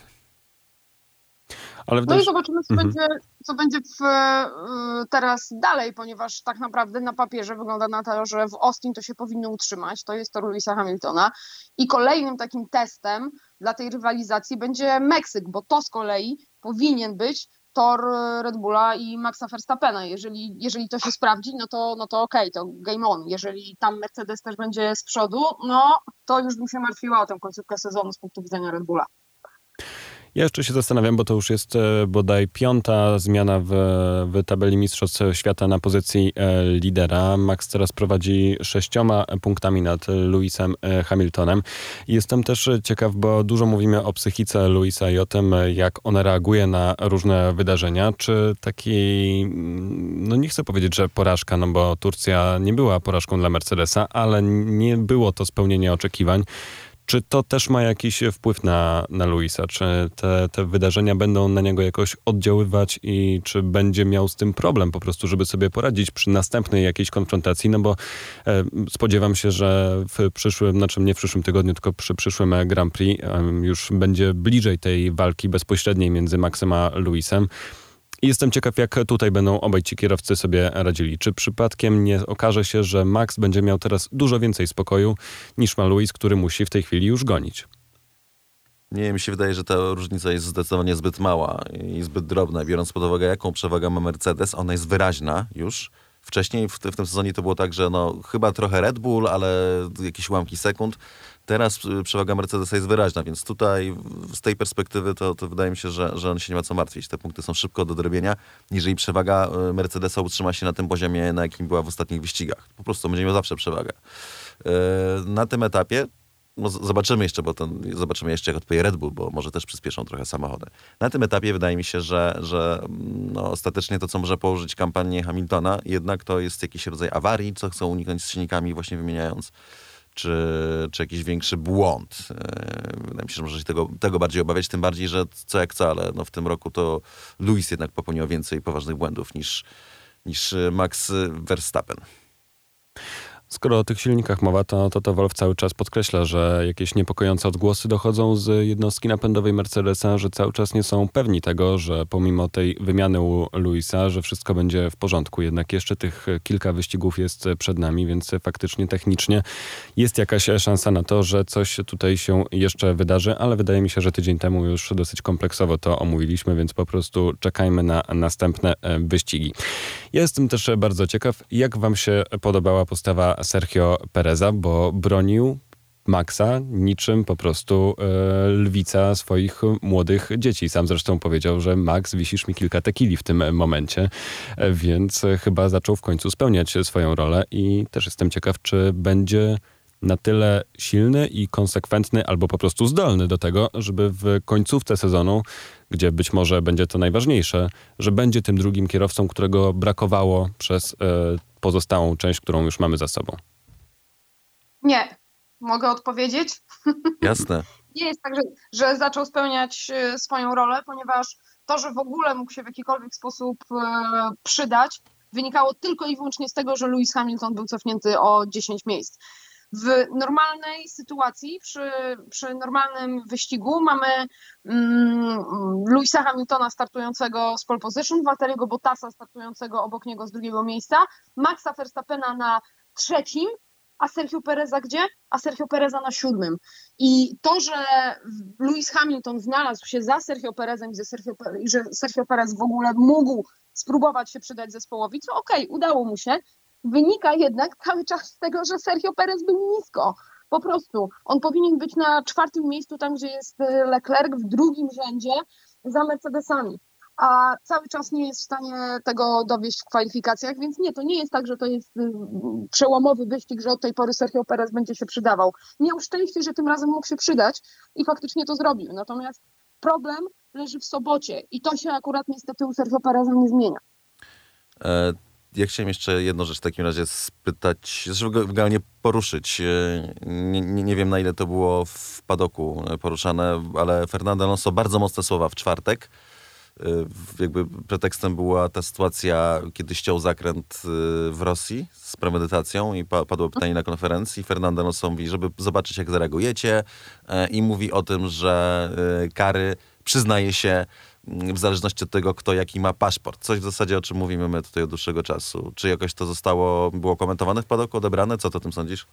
Ale no i zobaczymy, co, mhm. będzie, co będzie w, y, teraz dalej, ponieważ tak naprawdę na papierze wygląda na to, że w Austin to się powinno utrzymać. To jest to Louisa Hamiltona. I kolejnym takim testem dla tej rywalizacji będzie Meksyk, bo to z kolei powinien być tor Red Bulla i Maxa Verstappena. Jeżeli, jeżeli to się sprawdzi, no to, no to okej, okay, to game on. Jeżeli tam Mercedes też będzie z przodu, no to już bym się martwiła o tę końcówkę sezonu z punktu widzenia Red Bulla. Ja jeszcze się zastanawiam, bo to już jest e, bodaj piąta zmiana w, w tabeli Mistrzostw Świata na pozycji e, lidera. Max teraz prowadzi sześcioma punktami nad Lewisem e, Hamiltonem. Jestem też ciekaw, bo dużo mówimy o psychice Louisa i o tym, jak on reaguje na różne wydarzenia. Czy taki, mm, no nie chcę powiedzieć, że porażka, no bo Turcja nie była porażką dla Mercedesa, ale nie było to spełnienie oczekiwań. Czy to też ma jakiś wpływ na, na Luisa? Czy te, te wydarzenia będą na niego jakoś oddziaływać i czy będzie miał z tym problem po prostu, żeby sobie poradzić przy następnej jakiejś konfrontacji? No bo e, spodziewam się, że w przyszłym, znaczy nie w przyszłym tygodniu, tylko przy przyszłym Grand Prix e, już będzie bliżej tej walki bezpośredniej między Maxem a Luisem. Jestem ciekaw, jak tutaj będą obaj ci kierowcy sobie radzili. Czy przypadkiem nie okaże się, że Max będzie miał teraz dużo więcej spokoju niż ma który musi w tej chwili już gonić? Nie, mi się wydaje, że ta różnica jest zdecydowanie zbyt mała i zbyt drobna, biorąc pod uwagę, jaką przewagę ma Mercedes. Ona jest wyraźna już. Wcześniej w, w tym sezonie to było tak, że no, chyba trochę Red Bull, ale jakieś ułamki sekund. Teraz y, przewaga Mercedesa jest wyraźna, więc tutaj z tej perspektywy to, to wydaje mi się, że, że on się nie ma co martwić. Te punkty są szybko do dorobienia. Jeżeli przewaga y, Mercedesa utrzyma się na tym poziomie, na jakim była w ostatnich wyścigach. Po prostu będzie miał zawsze przewagę. Y, na tym etapie no zobaczymy jeszcze, bo zobaczymy jeszcze, jak odpowie Red Bull, bo może też przyspieszą trochę samochody. Na tym etapie wydaje mi się, że, że no, ostatecznie to, co może położyć kampanię Hamiltona, jednak to jest jakiś rodzaj awarii, co chcą uniknąć z silnikami, właśnie wymieniając czy, czy jakiś większy błąd. E, wydaje mi się, że może się tego, tego bardziej obawiać, tym bardziej, że co jak co, ale no w tym roku to Luis jednak popełnił więcej poważnych błędów niż, niż Max Verstappen. Skoro o tych silnikach mowa, to, to, to Wolf cały czas podkreśla, że jakieś niepokojące odgłosy dochodzą z jednostki napędowej Mercedesa, że cały czas nie są pewni tego, że pomimo tej wymiany u Luisa, że wszystko będzie w porządku. Jednak jeszcze tych kilka wyścigów jest przed nami, więc faktycznie technicznie jest jakaś szansa na to, że coś tutaj się jeszcze wydarzy, ale wydaje mi się, że tydzień temu już dosyć kompleksowo to omówiliśmy, więc po prostu czekajmy na następne e, wyścigi. Ja jestem też bardzo ciekaw, jak wam się podobała postawa Sergio Pereza, bo bronił Maxa niczym po prostu e, lwica swoich młodych dzieci. Sam zresztą powiedział, że Max, wisisz mi kilka tekili w tym momencie, e, więc chyba zaczął w końcu spełniać swoją rolę i też jestem ciekaw, czy będzie na tyle silny i konsekwentny, albo po prostu zdolny do tego, żeby w końcówce sezonu, gdzie być może będzie to najważniejsze, że będzie tym drugim kierowcą, którego brakowało przez e, pozostałą część, którą już mamy za sobą? Nie. Mogę odpowiedzieć? Jasne. Nie jest tak, że, że zaczął spełniać e, swoją rolę, ponieważ to, że w ogóle mógł się w jakikolwiek sposób e, przydać, wynikało tylko i wyłącznie z tego, że Lewis Hamilton był cofnięty o 10 miejsc. W normalnej sytuacji, przy, przy normalnym wyścigu mamy mm, Louisa Hamiltona startującego z pole position, Walteriego Bottasa startującego obok niego z drugiego miejsca, Maxa Verstappena na trzecim, a Sergio Pereza gdzie? A Sergio Pereza na siódmym. I to, że Lewis Hamilton znalazł się za Sergio Perezem i, Sergio, i że Sergio Perez w ogóle mógł spróbować się przydać zespołowi, co okej, okay, udało mu się, wynika jednak cały czas z tego, że Sergio Perez był nisko. Po prostu. On powinien być na czwartym miejscu, tam gdzie jest e, Leclerc, w drugim rzędzie za Mercedesami. A cały czas nie jest w stanie tego dowieść w kwalifikacjach, więc nie, to nie jest tak, że to jest y, przełomowy wyścig, że od tej pory Sergio Perez będzie się przydawał. Miał szczęście, że tym razem mógł się przydać i faktycznie to zrobił. Natomiast problem leży w sobocie i to się akurat niestety u Sergio Pereza nie zmienia. E ja chciałem jeszcze jedną rzecz w takim razie spytać, żeby generalnie poruszyć. E, nie, nie, wiem, na ile to było w padoku poruszane, ale Fernando Alonso bardzo mocne słowa w czwartek. E, jakby pretekstem była ta sytuacja, kiedy ściął zakręt e, w Rosji z premedytacją i padło pytanie na konferencji. Fernando Alonso mówi, żeby zobaczyć, jak zareagujecie i mówi o tym, że kary przyznaje się w zależności od tego, kto jaki ma paszport. Coś w zasadzie, o czym mówimy my tutaj od dłuższego czasu. Czy jakoś to zostało, było komentowane w padoku, odebrane? Co ty o tym sądzisz?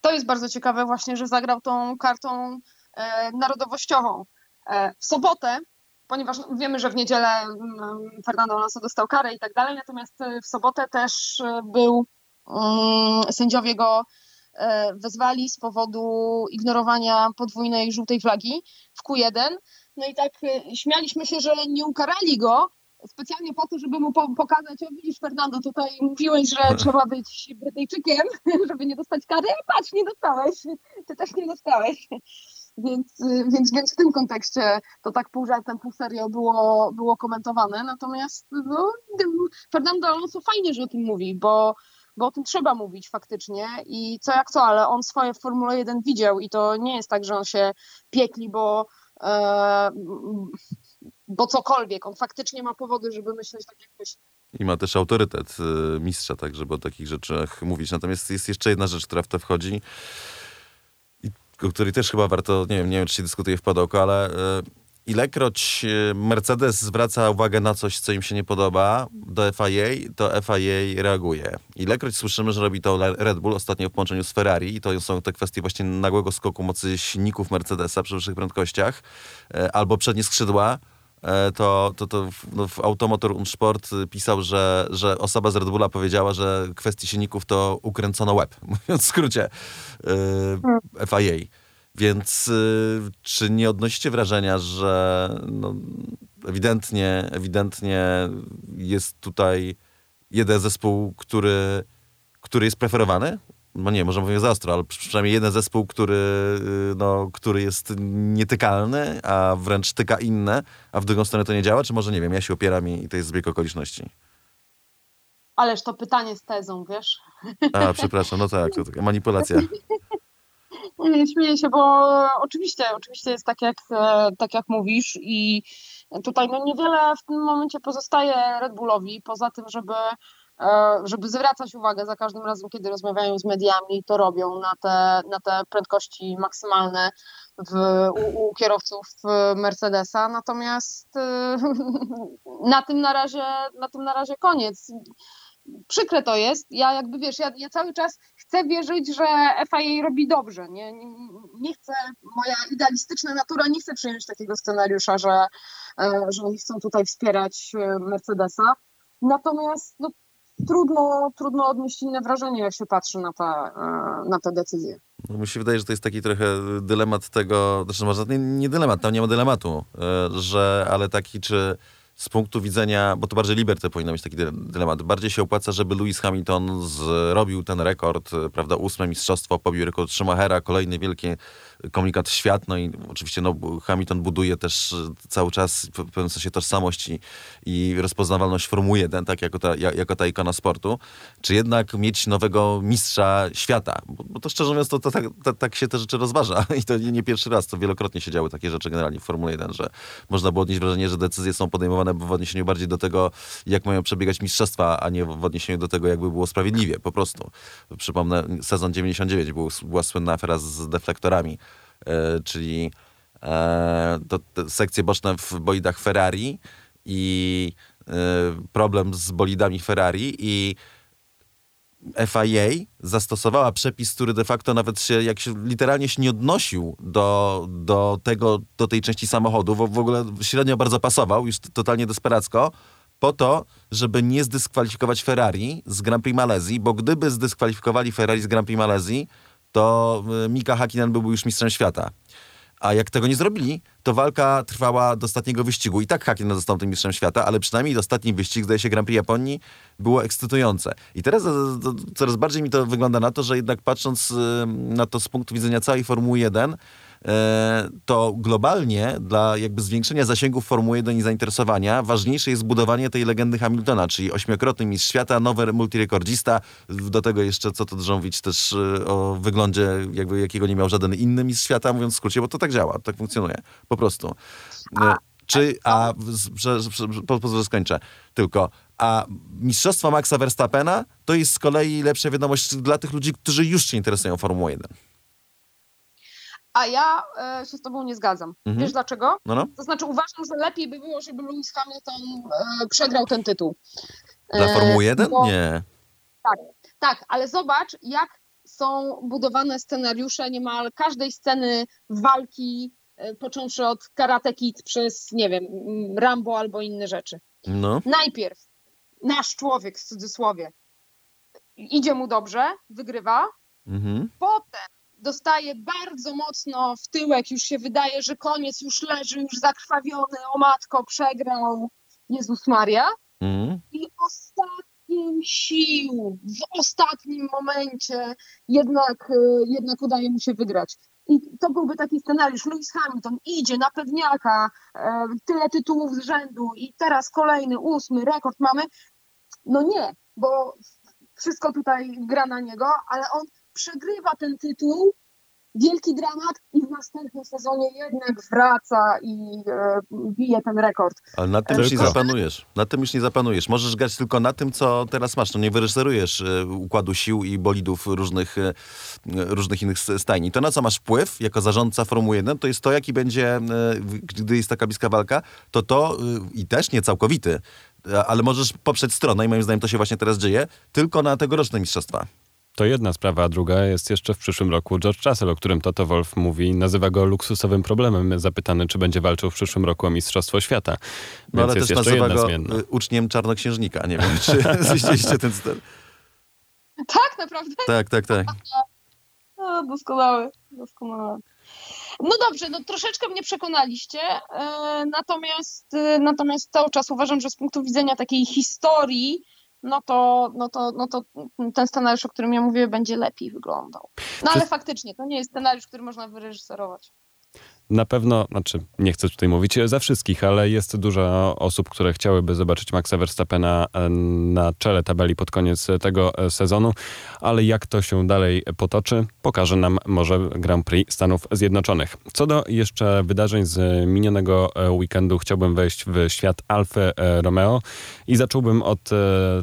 To jest bardzo ciekawe właśnie, że zagrał tą kartą e, narodowościową. E, w sobotę ponieważ wiemy, że w niedzielę mm, Fernando Alonso dostał karę i tak dalej, natomiast w sobotę też był, um, sędziowie go wezwali z powodu ignorowania podwójnej żółtej flagi w Q1. No i tak śmialiśmy się, że nie ukarali go, specjalnie po to, żeby mu po pokazać, o widzisz Fernando, tutaj mówiłeś, że trzeba być Brytyjczykiem, żeby nie dostać kary, patrz, nie dostałeś, ty też nie dostałeś. Więc, więc, więc w tym kontekście to tak pół żartem, pół serio było, było komentowane. Natomiast no, Fernando Alonso fajnie, że o tym mówi, bo, bo o tym trzeba mówić faktycznie i co jak co, ale on swoje w Formule 1 widział i to nie jest tak, że on się piekli, bo bo cokolwiek. On faktycznie ma powody, żeby myśleć tak, jak. I ma też autorytet y, mistrza, tak, żeby o takich rzeczach mówić. Natomiast jest jeszcze jedna rzecz, która w to wchodzi, o której też chyba warto, nie wiem, nie wiem, czy się dyskutuje w padoku, ale y, ilekroć y, Mercedes zwraca uwagę na coś, co im się nie podoba do FIA, to FIA reaguje. Ilekroć słyszymy, że robi to Red Bull ostatnio w połączeniu z Ferrari i to są te kwestie właśnie nagłego skoku mocy silników Mercedesa przy wyższych prędkościach albo przednie skrzydła, E, to, to, to no, w Automotor und Sport pisał, że, że osoba z Red Bulla powiedziała, że kwestii silników to ukręcono łeb, mówiąc w skrócie yy, e, FIA. Więc yy, czy nie odnosicie wrażenia, że no, ewidentnie, ewidentnie jest tutaj jeden zespół, który, który jest preferowany no nie, może mówię za ostro, ale przynajmniej jeden zespół, który, y, no, który jest nietykalny, a wręcz tyka inne, a w drugą stronę to nie działa, czy może nie wiem, ja się opieram i to jest zbieg okoliczności. Ależ to pytanie z tezą, wiesz? A, przepraszam, no tak, to taka manipulacja. Nie, śmieję się, bo oczywiście, oczywiście jest tak jak, e, tak jak mówisz i tutaj no niewiele w tym momencie pozostaje Red Bullowi, poza tym, żeby E, żeby zwracać uwagę za każdym razem, kiedy rozmawiają z mediami, to robią na te, na te prędkości maksymalne w, u, u kierowców Mercedesa. Natomiast e, na tym na razie, na tym na razie koniec. Przykre to jest. Ja jakby wiesz, ja, ja cały czas chcę wierzyć, że FIA robi dobrze. Nie, nie, nie chcę, moja idealistyczna natura nie chce przyjąć takiego scenariusza, że, e, że oni chcą tutaj wspierać Mercedesa. Natomiast no, trudno, trudno odnieść inne wrażenie, jak się patrzy na, ta, e, na te decyzje. No, mi się wydaje, że to jest taki trochę dylemat tego, znaczy może nie, nie dylemat, tam nie ma dylematu, e, że, ale taki, czy z punktu widzenia, bo to bardziej Liberty powinno mieć taki dylemat, bardziej się opłaca, żeby Lewis Hamilton zrobił ten rekord, e, prawda, ósme mistrzostwo, pobił rekord Schumachera, kolejny wielkie komunikat świat, no i oczywiście no, Hamilton buduje też cały czas w pewnym sensie tożsamość i, i rozpoznawalność Formuły 1, tak jako ta, jako ta ikona sportu, czy jednak mieć nowego mistrza świata, bo, bo to szczerze mówiąc to, to, tak, to, tak się te rzeczy rozważa. I to nie, pierwszy raz, to wielokrotnie się działy takie rzeczy generalnie w Formule 1, że można było odnieść wrażenie, że decyzje są podejmowane w odniesieniu bardziej do tego, jak mają przebiegać mistrzostwa, a nie w odniesieniu do tego, jakby było sprawiedliwie, po prostu. Przypomnę, sezon 99 był, była słynna afera z deflektorami, E, czyli e, to, sekcje boczne w bolidach Ferrari i e, problem z bolidami Ferrari i FIA zastosowała przepis, który de facto nawet się, jak się literalnie się nie odnosił do, do tego, do tej części samochodu, w, w ogóle średnio bardzo pasował, już totalnie desperacko, po to, żeby nie zdyskwalifikować Ferrari z Grand Prix Malezji, bo gdyby zdyskwalifikowali Ferrari z Grand Prix Malezji, to y, Mika Hakkinen byłby już mistrzem świata. A jak tego nie zrobili, to walka trwała do ostatniego wyścigu. I tak Hakkinen został tym mistrzem świata, ale przynajmniej ostatni wyścig, zdaje się Grand Prix Japonii, było ekscytujące. I teraz coraz bardziej mi to wygląda na to, że jednak patrząc y, na to z punktu widzenia całej Formuły 1, E, to globalnie dla jakby zwiększenia zasięgów Formuły 1 i zainteresowania ważniejsze jest budowanie tej legendy Hamiltona, czyli ośmiokrotny mistrz świata, nowy multirekordzista, do tego jeszcze co to dużo mówić też e, o wyglądzie jakby jakiego nie miał żaden inny mistrz świata, mówiąc w skrócie, bo to tak działa, tak funkcjonuje, po prostu. E, czy, a, że, że skończę, tylko, a mistrzostwo Maxa Verstappena to jest z kolei lepsza wiadomość dla tych ludzi, którzy już się interesują Formułą 1. A ja e, się z tobą nie zgadzam. Mhm. Wiesz dlaczego? No, no. To znaczy uważam, że lepiej by było, żeby Lewis Hamilton e, przegrał ten tytuł. Dla e, Formuły 1? Bo... Nie. Tak, tak, ale zobacz, jak są budowane scenariusze niemal każdej sceny walki e, począwszy od Karate Kid przez, nie wiem, Rambo albo inne rzeczy. No. Najpierw nasz człowiek, w cudzysłowie, idzie mu dobrze, wygrywa, Mhm. potem dostaje bardzo mocno w tyłek, już się wydaje, że koniec, już leży, już zakrwawiony, o matko, przegrał, Jezus Maria. Mhm. I ostatnim sił, w ostatnim momencie jednak, y, jednak udaje mu się wygrać. I to byłby taki scenariusz. Lewis Hamilton idzie na pewniaka, e, tyle tytułów z rzędu i teraz kolejny, ósmy rekord mamy. No nie, bo wszystko tutaj gra na niego, ale on przegrywa ten tytuł, wielki dramat i w następnym sezonie jednak wraca i e, bije ten rekord. Ale na tym już nie zapanujesz. Na tym już nie zapanujesz. Możesz grać tylko na tym, co teraz masz. No nie wyreżyserujesz e, układu sił i bolidów różnych, e, różnych innych stajni. To na co masz wpływ jako zarządca Formuły 1, to jest to, jaki będzie, e, gdy jest taka bliska walka, to to e, i też nie całkowity, e, ale możesz poprzeć stronę i moim zdaniem to się właśnie teraz dzieje, tylko na tegoroczne mistrzostwa. To jedna sprawa, a druga jest jeszcze w przyszłym roku George Russell, o którym Toto Wolf mówi, nazywa go luksusowym problemem, zapytany, czy będzie walczył w przyszłym roku o Mistrzostwo Świata. Więc No ale jest też jeszcze nazywa jedna go zmienna. e, uczniem czarnoksiężnika. Nie wiem, czy zwiedziliście ten styl. Tak, naprawdę? Tak, tak, tak. O, doskonały, doskonały. No dobrze, no troszeczkę mnie przekonaliście, e, natomiast, e, natomiast cały czas uważam, że z punktu widzenia takiej historii, no to, no to, no to ten scenariusz, o którym ja mówię, będzie lepiej wyglądał. No ale faktycznie, to nie jest scenariusz, który można wyreżyserować. Na pewno, znaczy nie chcę tutaj mówić za wszystkich, ale jest dużo osób, które chciałyby zobaczyć Maxa Verstappena e, na czele tabeli pod koniec tego e, sezonu, ale jak to się dalej potoczy, pokaże nam może Grand Prix Stanów Zjednoczonych. Co do jeszcze wydarzeń z minionego e, weekendu, chciałbym wejść w świat Alfy e, Romeo i zacząłbym od e,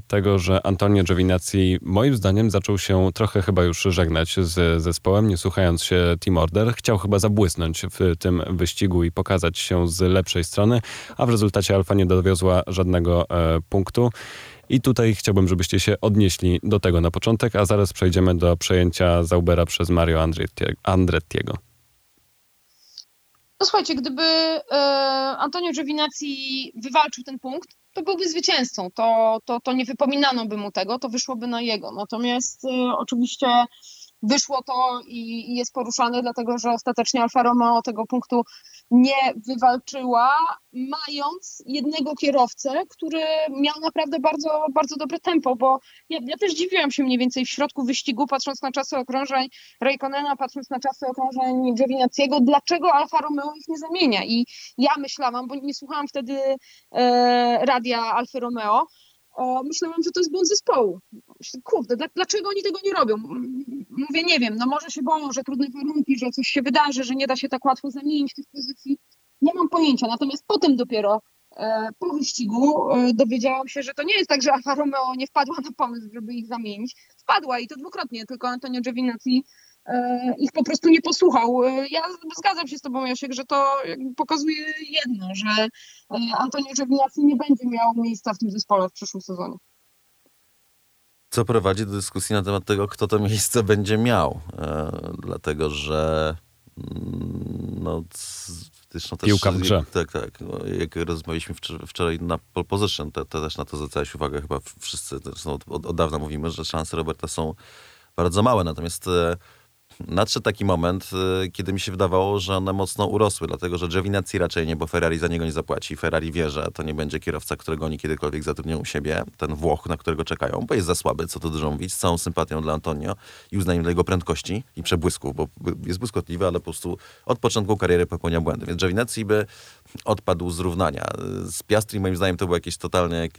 tego, że Antonio Giovinazzi moim zdaniem zaczął się trochę chyba już żegnać z zespołem, nie słuchając się Team Order. Chciał chyba zabłysnąć w tym wyścigu i pokazać się z lepszej strony, a w rezultacie Alfa nie dowiozła żadnego e, punktu. I tutaj chciałbym, żebyście się odnieśli do tego na początek, a zaraz przejdziemy do przejęcia Zaubera przez Mario Andretti- Andrettiego. No słuchajcie, gdyby e, Antonio Giovinazzi wywalczył ten punkt, to byłby zwycięzcą. To, to, to nie wypominano by mu tego, to wyszłoby na jego. Natomiast e, oczywiście wyszło to i, i jest poruszane, dlatego że ostatecznie Alfa Romeo tego punktu nie wywalczyła, mając jednego kierowcę, który miał naprawdę bardzo, bardzo dobre tempo, bo ja, ja też dziwiłam się mniej więcej w środku wyścigu, patrząc na czasy okrążeń Raikkonena, patrząc na czasy okrążeń Giovinazziego, dlaczego Alfa Romeo ich nie zamienia. I ja myślałam, bo nie słuchałam wtedy e, radia Alfa Romeo, e, myślałam, że to jest błąd zespołu. Kurde, dla, dlaczego oni tego nie robią? Mówię, nie wiem, no może się boją, że trudne warunki, że coś się wydarzy, że nie da się tak łatwo zamienić tych pozycji. Nie mam pojęcia, natomiast potem dopiero e, po wyścigu e, dowiedziałam się, że to nie jest tak, że Alfa Romeo nie wpadła na pomysł, żeby ich zamienić. Wpadła i to dwukrotnie, tylko Antonio Giovinazzi e, ich po prostu nie posłuchał. Ja zgadzam się z tobą, Jasiek, że to pokazuje jedno, że Antonio Giovinazzi nie będzie miał miejsca w tym zespole w przyszłym sezonie. Co prowadzi do dyskusji na temat tego, kto to miejsce będzie miał. E, dlatego, że mm, no, zresztą też, Piłka w grze. Tak, tak. No, jak rozmawialiśmy wczor- wczoraj na pole position, to, to też na to zwracałeś uwagę chyba wszyscy. Zresztą od, od, od dawna mówimy, że szanse Roberta są bardzo małe. Natomiast e, nadszedł taki moment, e, kiedy mi się wydawało, że one mocno urosły, dlatego że Giovinazzi raczej nie, bo Ferrari za niego nie zapłaci. Ferrari wie, że to nie będzie kierowca, którego oni kiedykolwiek zatrudnią u siebie, ten Włoch, na którego czekają, bo jest za słaby, co tu dużo mówić, z całą sympatią dla Antonio i uznaniem dla jego prędkości i przebłysków, bo jest błyskotliwy, ale po prostu od początku kariery popełnia błędy. Więc Giovinazzi by odpadł z równania. Z Piastri moim zdaniem to było jakieś totalnie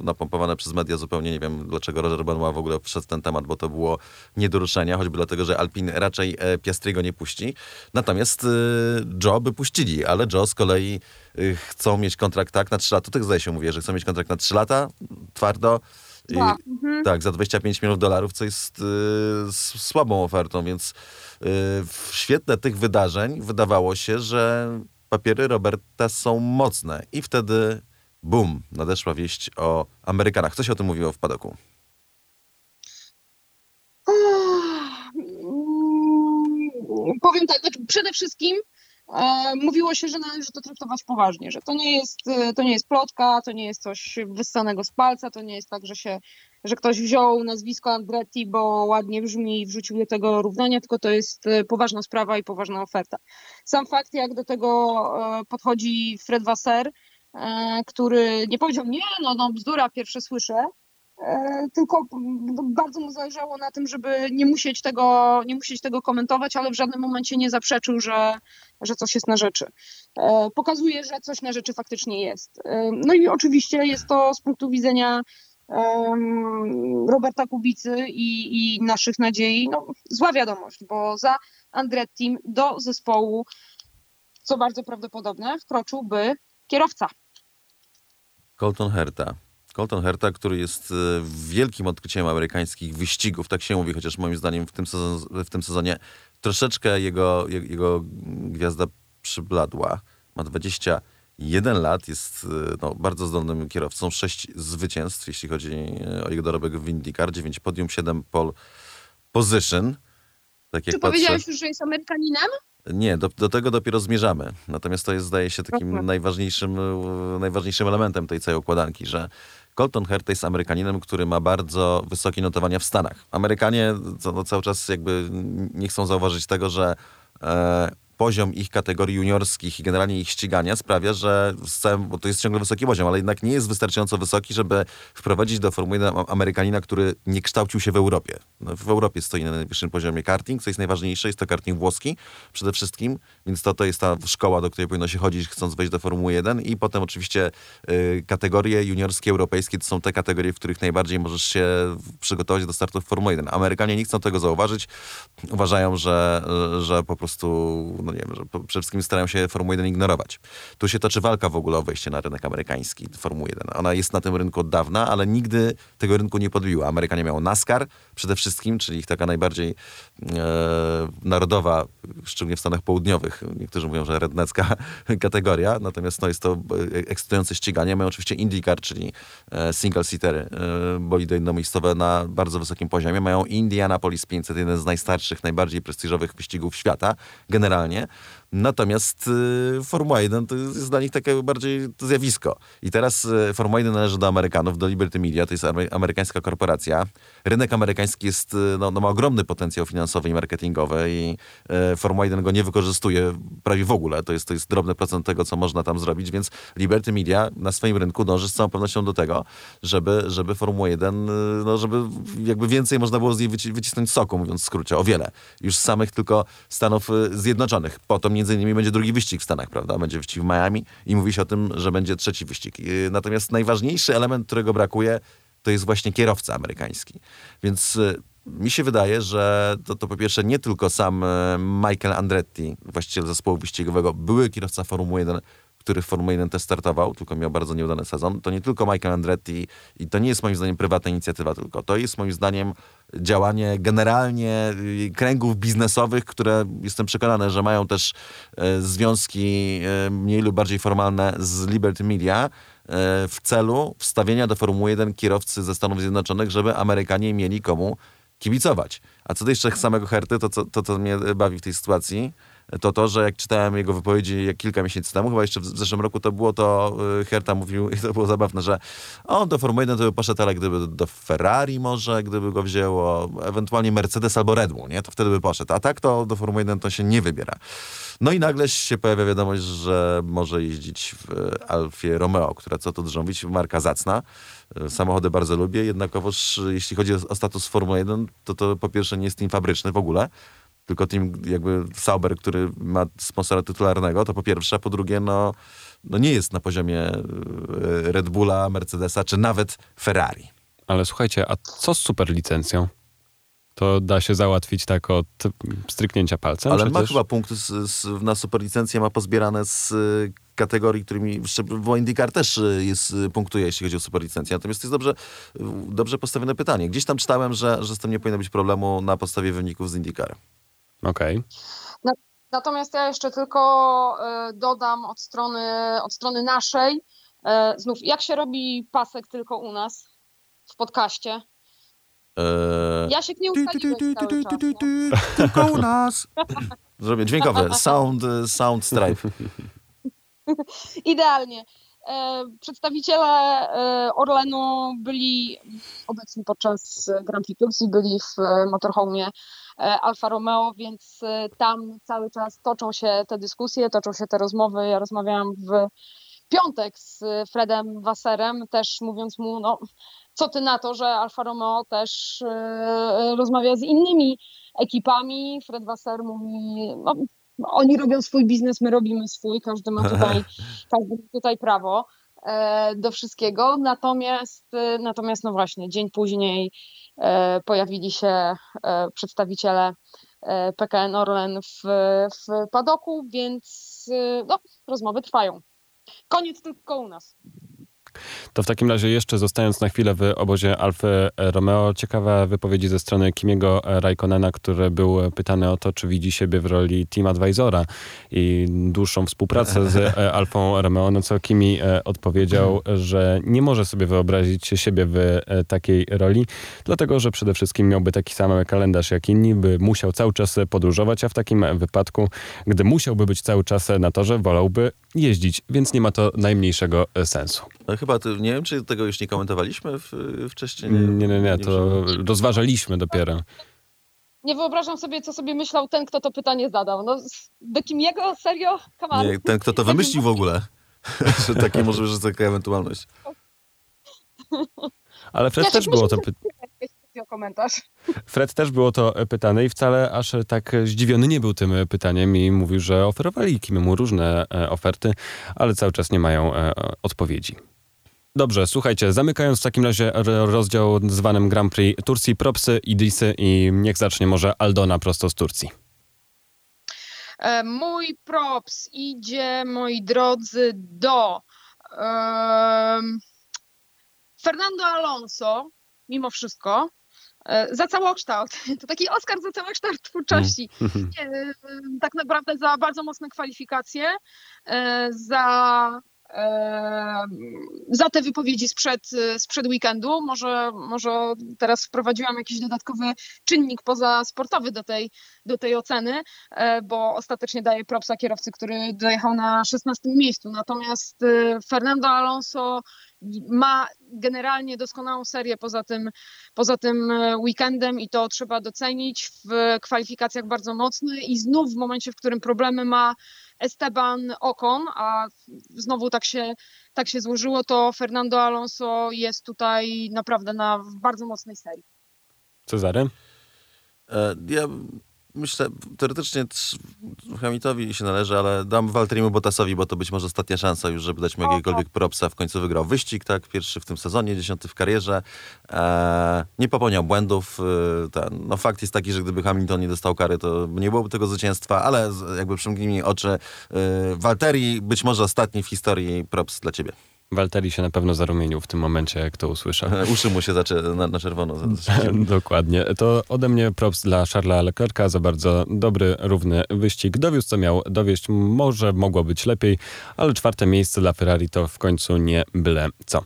napompowane przez media zupełnie, nie wiem dlaczego Roger Benoit w ogóle wszedł ten temat, bo to było nie do ruszenia, choćby dlatego, że Alpin raczej e, Piastriego nie puści. Natomiast e, Joe by puścili, ale Joe z kolei e, chcą mieć kontrakt tak na 3 lata. Tak zdaje się mówię, że chcą mieć kontrakt na 3 lata, twardo. I- Dwa. Mhm. tak, za 25 milionów dolarów, co jest y, słabą ofertą, więc y, w świetle tych wydarzeń wydawało się, że papiery Roberta są mocne. I wtedy, bum, nadeszła wieść o Amerykanach. Co się o tym mówiło w padoku? Powiem tak, znaczy przede wszystkim E, mówiło się, że należy to traktować poważnie, że to nie jest, e, to nie jest plotka, to nie jest coś wyssanego z palca, to nie jest tak, że się, że ktoś wziął nazwisko Andretti, bo ładnie brzmi i wrzucił do tego równania, tylko to jest e, poważna sprawa i poważna oferta. Sam fakt, jak do tego podchodzi Fred Wasser, który nie powiedział, nie, no, no bzdura, pierwsze słyszę, E, tylko bardzo mu zależało na tym, żeby nie musieć tego, nie musieć tego komentować, ale w żadnym momencie nie zaprzeczył, że, że coś jest na rzeczy. E, pokazuje, że coś na rzeczy faktycznie jest. E, no i oczywiście jest to z punktu widzenia Roberta Kubicy i, i naszych nadziei, no, zła wiadomość, bo za Andretti do zespołu, co bardzo prawdopodobne, wkroczyłby kierowca. Colton Herta. Colton Herta, który jest e, wielkim odkryciem amerykańskich wyścigów, tak się mówi, chociaż moim zdaniem w tym, sezon, w tym sezonie troszeczkę jego, jego gwiazda przybladła. Ma 21 lat, jest e, no, bardzo zdolnym kierowcą, 6 zwycięstw, jeśli chodzi e, o jego dorobek w IndyCar, 9 podium, 7 pole position. Tak Czy patrzę... powiedziałeś już, że jest Amerykaninem? Nie, do, do tego dopiero zmierzamy. Natomiast to jest, zdaje się, takim najważniejszym, najważniejszym elementem tej całej układanki, że Colton Herta jest Amerykaninem, który ma bardzo wysokie notowania w Stanach. Amerykanie no, cały czas jakby nie chcą zauważyć tego, że e, poziom ich kategorii juniorskich i generalnie ich ścigania sprawia, że całym, bo to jest ciągle wysoki poziom, ale jednak nie jest wystarczająco wysoki, żeby wprowadzić do Formuły 1 Amerykanina, który nie kształcił się w Europie. No, w Europie stoi na najwyższym poziomie karting, co jest najważniejsze, jest to karting włoski przede wszystkim, więc to, to jest ta szkoła, do której powinno się chodzić, chcąc wejść do Formuły 1 i potem oczywiście y, kategorie juniorskie europejskie to są te kategorie, w których najbardziej możesz się przygotować do startu w Formuły 1. Amerykanie nie chcą tego zauważyć, uważają, że, że po prostu no nie wiem, że przede wszystkim starają się Formułę 1 ignorować. Tu się toczy walka w ogóle o wejście na rynek amerykański Formuły 1. Ona jest na tym rynku od dawna, ale nigdy tego rynku nie podbiła. Amerykanie miało NASCAR przede wszystkim, czyli ich taka najbardziej narodowa, szczególnie w Stanach Południowych. Niektórzy mówią, że rednecka kategoria, natomiast no, jest to ekscytujące ściganie. Mają oczywiście IndyCar, czyli e, single-seater, e, bolidy jednomiejscowe na bardzo wysokim poziomie. Mają Indianapolis 500, jeden z najstarszych, najbardziej prestiżowych wyścigów świata generalnie Natomiast y, Formuła 1 to jest dla nich takie bardziej zjawisko. I teraz y, Formuła 1 należy do Amerykanów, do Liberty Media, to jest amerykańska korporacja. Rynek amerykański jest, y, no, no ma ogromny potencjał finansowy i marketingowy i Formuła 1 go nie wykorzystuje prawie w ogóle. To jest, to jest drobny procent tego, co można tam zrobić, więc Liberty Media na swoim rynku dąży z całą pewnością do tego, żeby, żeby Formuła 1, y, no żeby jakby więcej można było z niej wycisnąć soku, mówiąc w skrócie, o wiele. Już z samych tylko Stanów Zjednoczonych. Potem między innymi będzie drugi wyścig w Stanach, prawda? Będzie wyścig w Miami i mówi się o tym, że będzie trzeci wyścig. Y, natomiast najważniejszy element, którego brakuje, to jest właśnie kierowca amerykański. Więc y, mi się wydaje, że to, to po pierwsze nie tylko sam y, Michael Andretti, właściciel zespołu wyścigowego, były kierowca Formuły 1, który w Formule 1 też startował, tylko miał bardzo nieudany sezon. To nie tylko Michael Andretti i to nie jest moim zdaniem prywatna inicjatywa tylko. To jest moim zdaniem działanie generalnie y, kręgów biznesowych, które jestem przekonany, że mają też e, związki e, mniej lub bardziej formalne z Liberty Media w celu wstawienia do Formuły 1 kierowcy ze Stanów Zjednoczonych, żeby Amerykanie mieli komu kibicować. A co do jeszcze samego Herty, to co to, to mnie bawi w tej sytuacji, to to, że jak czytałem jego wypowiedzi jak kilka miesięcy temu, chyba jeszcze w zeszłym roku to było, to y, Herta mówił, i to było zabawne, że on do Formuły 1 to by poszedł, ale gdyby do Ferrari może, gdyby go wzięło, ewentualnie Mercedes albo Red Bull, nie? To wtedy by poszedł. A tak to do Formuły 1 to się nie wybiera. No i nagle się pojawia wiadomość, że może jeździć w Alfie Romeo, która co tu drząbić, marka zacna. Y, samochody bardzo lubię, jednakowoż jeśli chodzi o status Formuły 1, to to po pierwsze nie jest team fabryczny w ogóle, tylko team jakby Sauber, który ma sponsora tytularnego, to po pierwsze, a po drugie, no, no nie jest na poziomie e, Red Bulla, Mercedesa, czy nawet Ferrari. Ale słuchajcie, a co z superlicencją? To da się załatwić tak od stryknięcia palcem? Ale przecież? ma chyba punkty z, z, na superlicencję, ma pozbierane z kategorii, którymi w IndyCar też e, jest, e, punktuje, jeśli chodzi o superlicencję. Natomiast to jest dobrze, dobrze postawione pytanie. Gdzieś tam czytałem, że, że z tym nie powinno być problemu na podstawie wyników z IndyCar. Okej. Okay. Natomiast ja jeszcze tylko e, dodam od strony, od strony naszej, e, znów, jak się robi pasek tylko u nas w podcaście? Eee... Ja się nie ustaliłem czas, Tylko u nas. Zrobię dźwiękowe. Sound, sound stripe. Idealnie. E, przedstawiciele e, Orlenu byli obecni podczas Grand Prix Turcji, byli w e, motorhome Alfa Romeo, więc tam cały czas toczą się te dyskusje, toczą się te rozmowy. Ja rozmawiałam w piątek z Fredem Wasserem, też mówiąc mu, no, co ty na to, że Alfa Romeo też rozmawia z innymi ekipami. Fred Wasser mówi, no, oni robią swój biznes, my robimy swój, każdy ma tutaj, każdy ma tutaj prawo e, do wszystkiego. Natomiast, e, natomiast, no właśnie, dzień później e, pojawili się przedstawiciele PKN Orlen w, w padoku, więc no, rozmowy trwają. Koniec tylko u nas. To w takim razie jeszcze zostając na chwilę w obozie Alfy Romeo, ciekawe wypowiedzi ze strony Kimiego Raikkonena, który był pytany o to, czy widzi siebie w roli team advisora i dłuższą współpracę z Alfą Romeo, no co Kimi e, odpowiedział, że nie może sobie wyobrazić siebie w e, takiej roli, dlatego, że przede wszystkim miałby taki sam kalendarz jak inni, by musiał cały czas podróżować, a w takim wypadku, gdy musiałby być cały czas na torze, wolałby jeździć, więc nie ma to najmniejszego sensu. No chyba, ty, nie wiem, czy tego już nie komentowaliśmy w, wcześniej. Nie, nie, nie, nie to rozważaliśmy dopiero. Nie wyobrażam sobie, co sobie myślał ten, kto to pytanie zadał. No, do kim jego? Serio? Nie, ten, kto to wymyślił w ogóle. że takie może być taka ewentualność. Ale Fred ja też było to pytanie o komentarz. Fred też było to pytane i wcale aż tak zdziwiony nie był tym pytaniem i mówił, że oferowali Kimiemu różne e, oferty, ale cały czas nie mają e, odpowiedzi. Dobrze, słuchajcie, zamykając w takim razie rozdział zwanym Grand Prix Turcji, propsy i disy i niech zacznie może Aldona prosto z Turcji. E, mój props idzie, moi drodzy, do um, Fernando Alonso, mimo wszystko, za całokształt. To taki Oscar za całokształt twórczości. Mm. Nie, tak naprawdę za bardzo mocne kwalifikacje, e, za za te wypowiedzi sprzed, sprzed weekendu. Może, może teraz wprowadziłam jakiś dodatkowy czynnik pozasportowy do tej, do tej oceny, e, bo ostatecznie daję propsa kierowcy, który dojechał na 16 miejscu. Natomiast e, Fernando Alonso ma generalnie doskonałą serię poza tym, poza tym e, weekendem i to trzeba docenić. W kwalifikacjach bardzo mocny i znów w momencie, w którym problemy ma Esteban Ocon, a znowu tak się, tak się złożyło, to Fernando Alonso jest tutaj naprawdę na bardzo mocnej serii. Cezary? E, ja myślę, teoretycznie Hamiltowi się należy, ale dam Walterimu Bottasowi, bo to być może ostatnia szansa już, żeby dać mu jakiegokolwiek propsa. W końcu wygrał wyścig, tak, pierwszy w tym sezonie, dziesiąty w karierze. E, nie popełniał błędów. E, ten, no fakt jest taki, że gdyby Hamilton nie dostał kary, to nie byłoby tego zwycięstwa, ale jakby przymknij oczy. E, Walteri, być może ostatni w historii props dla ciebie. Walteri się na pewno zarumienił w tym momencie, jak to usłyszał. Uszy mu się zaczę na, na czerwono. Dokładnie. To ode mnie props dla Charlesa Leclerca za bardzo dobry, równy wyścig. Dowiózł, co miał dowieść. Może mogło być lepiej, ale czwarte miejsce dla Ferrari to w końcu nie byle co.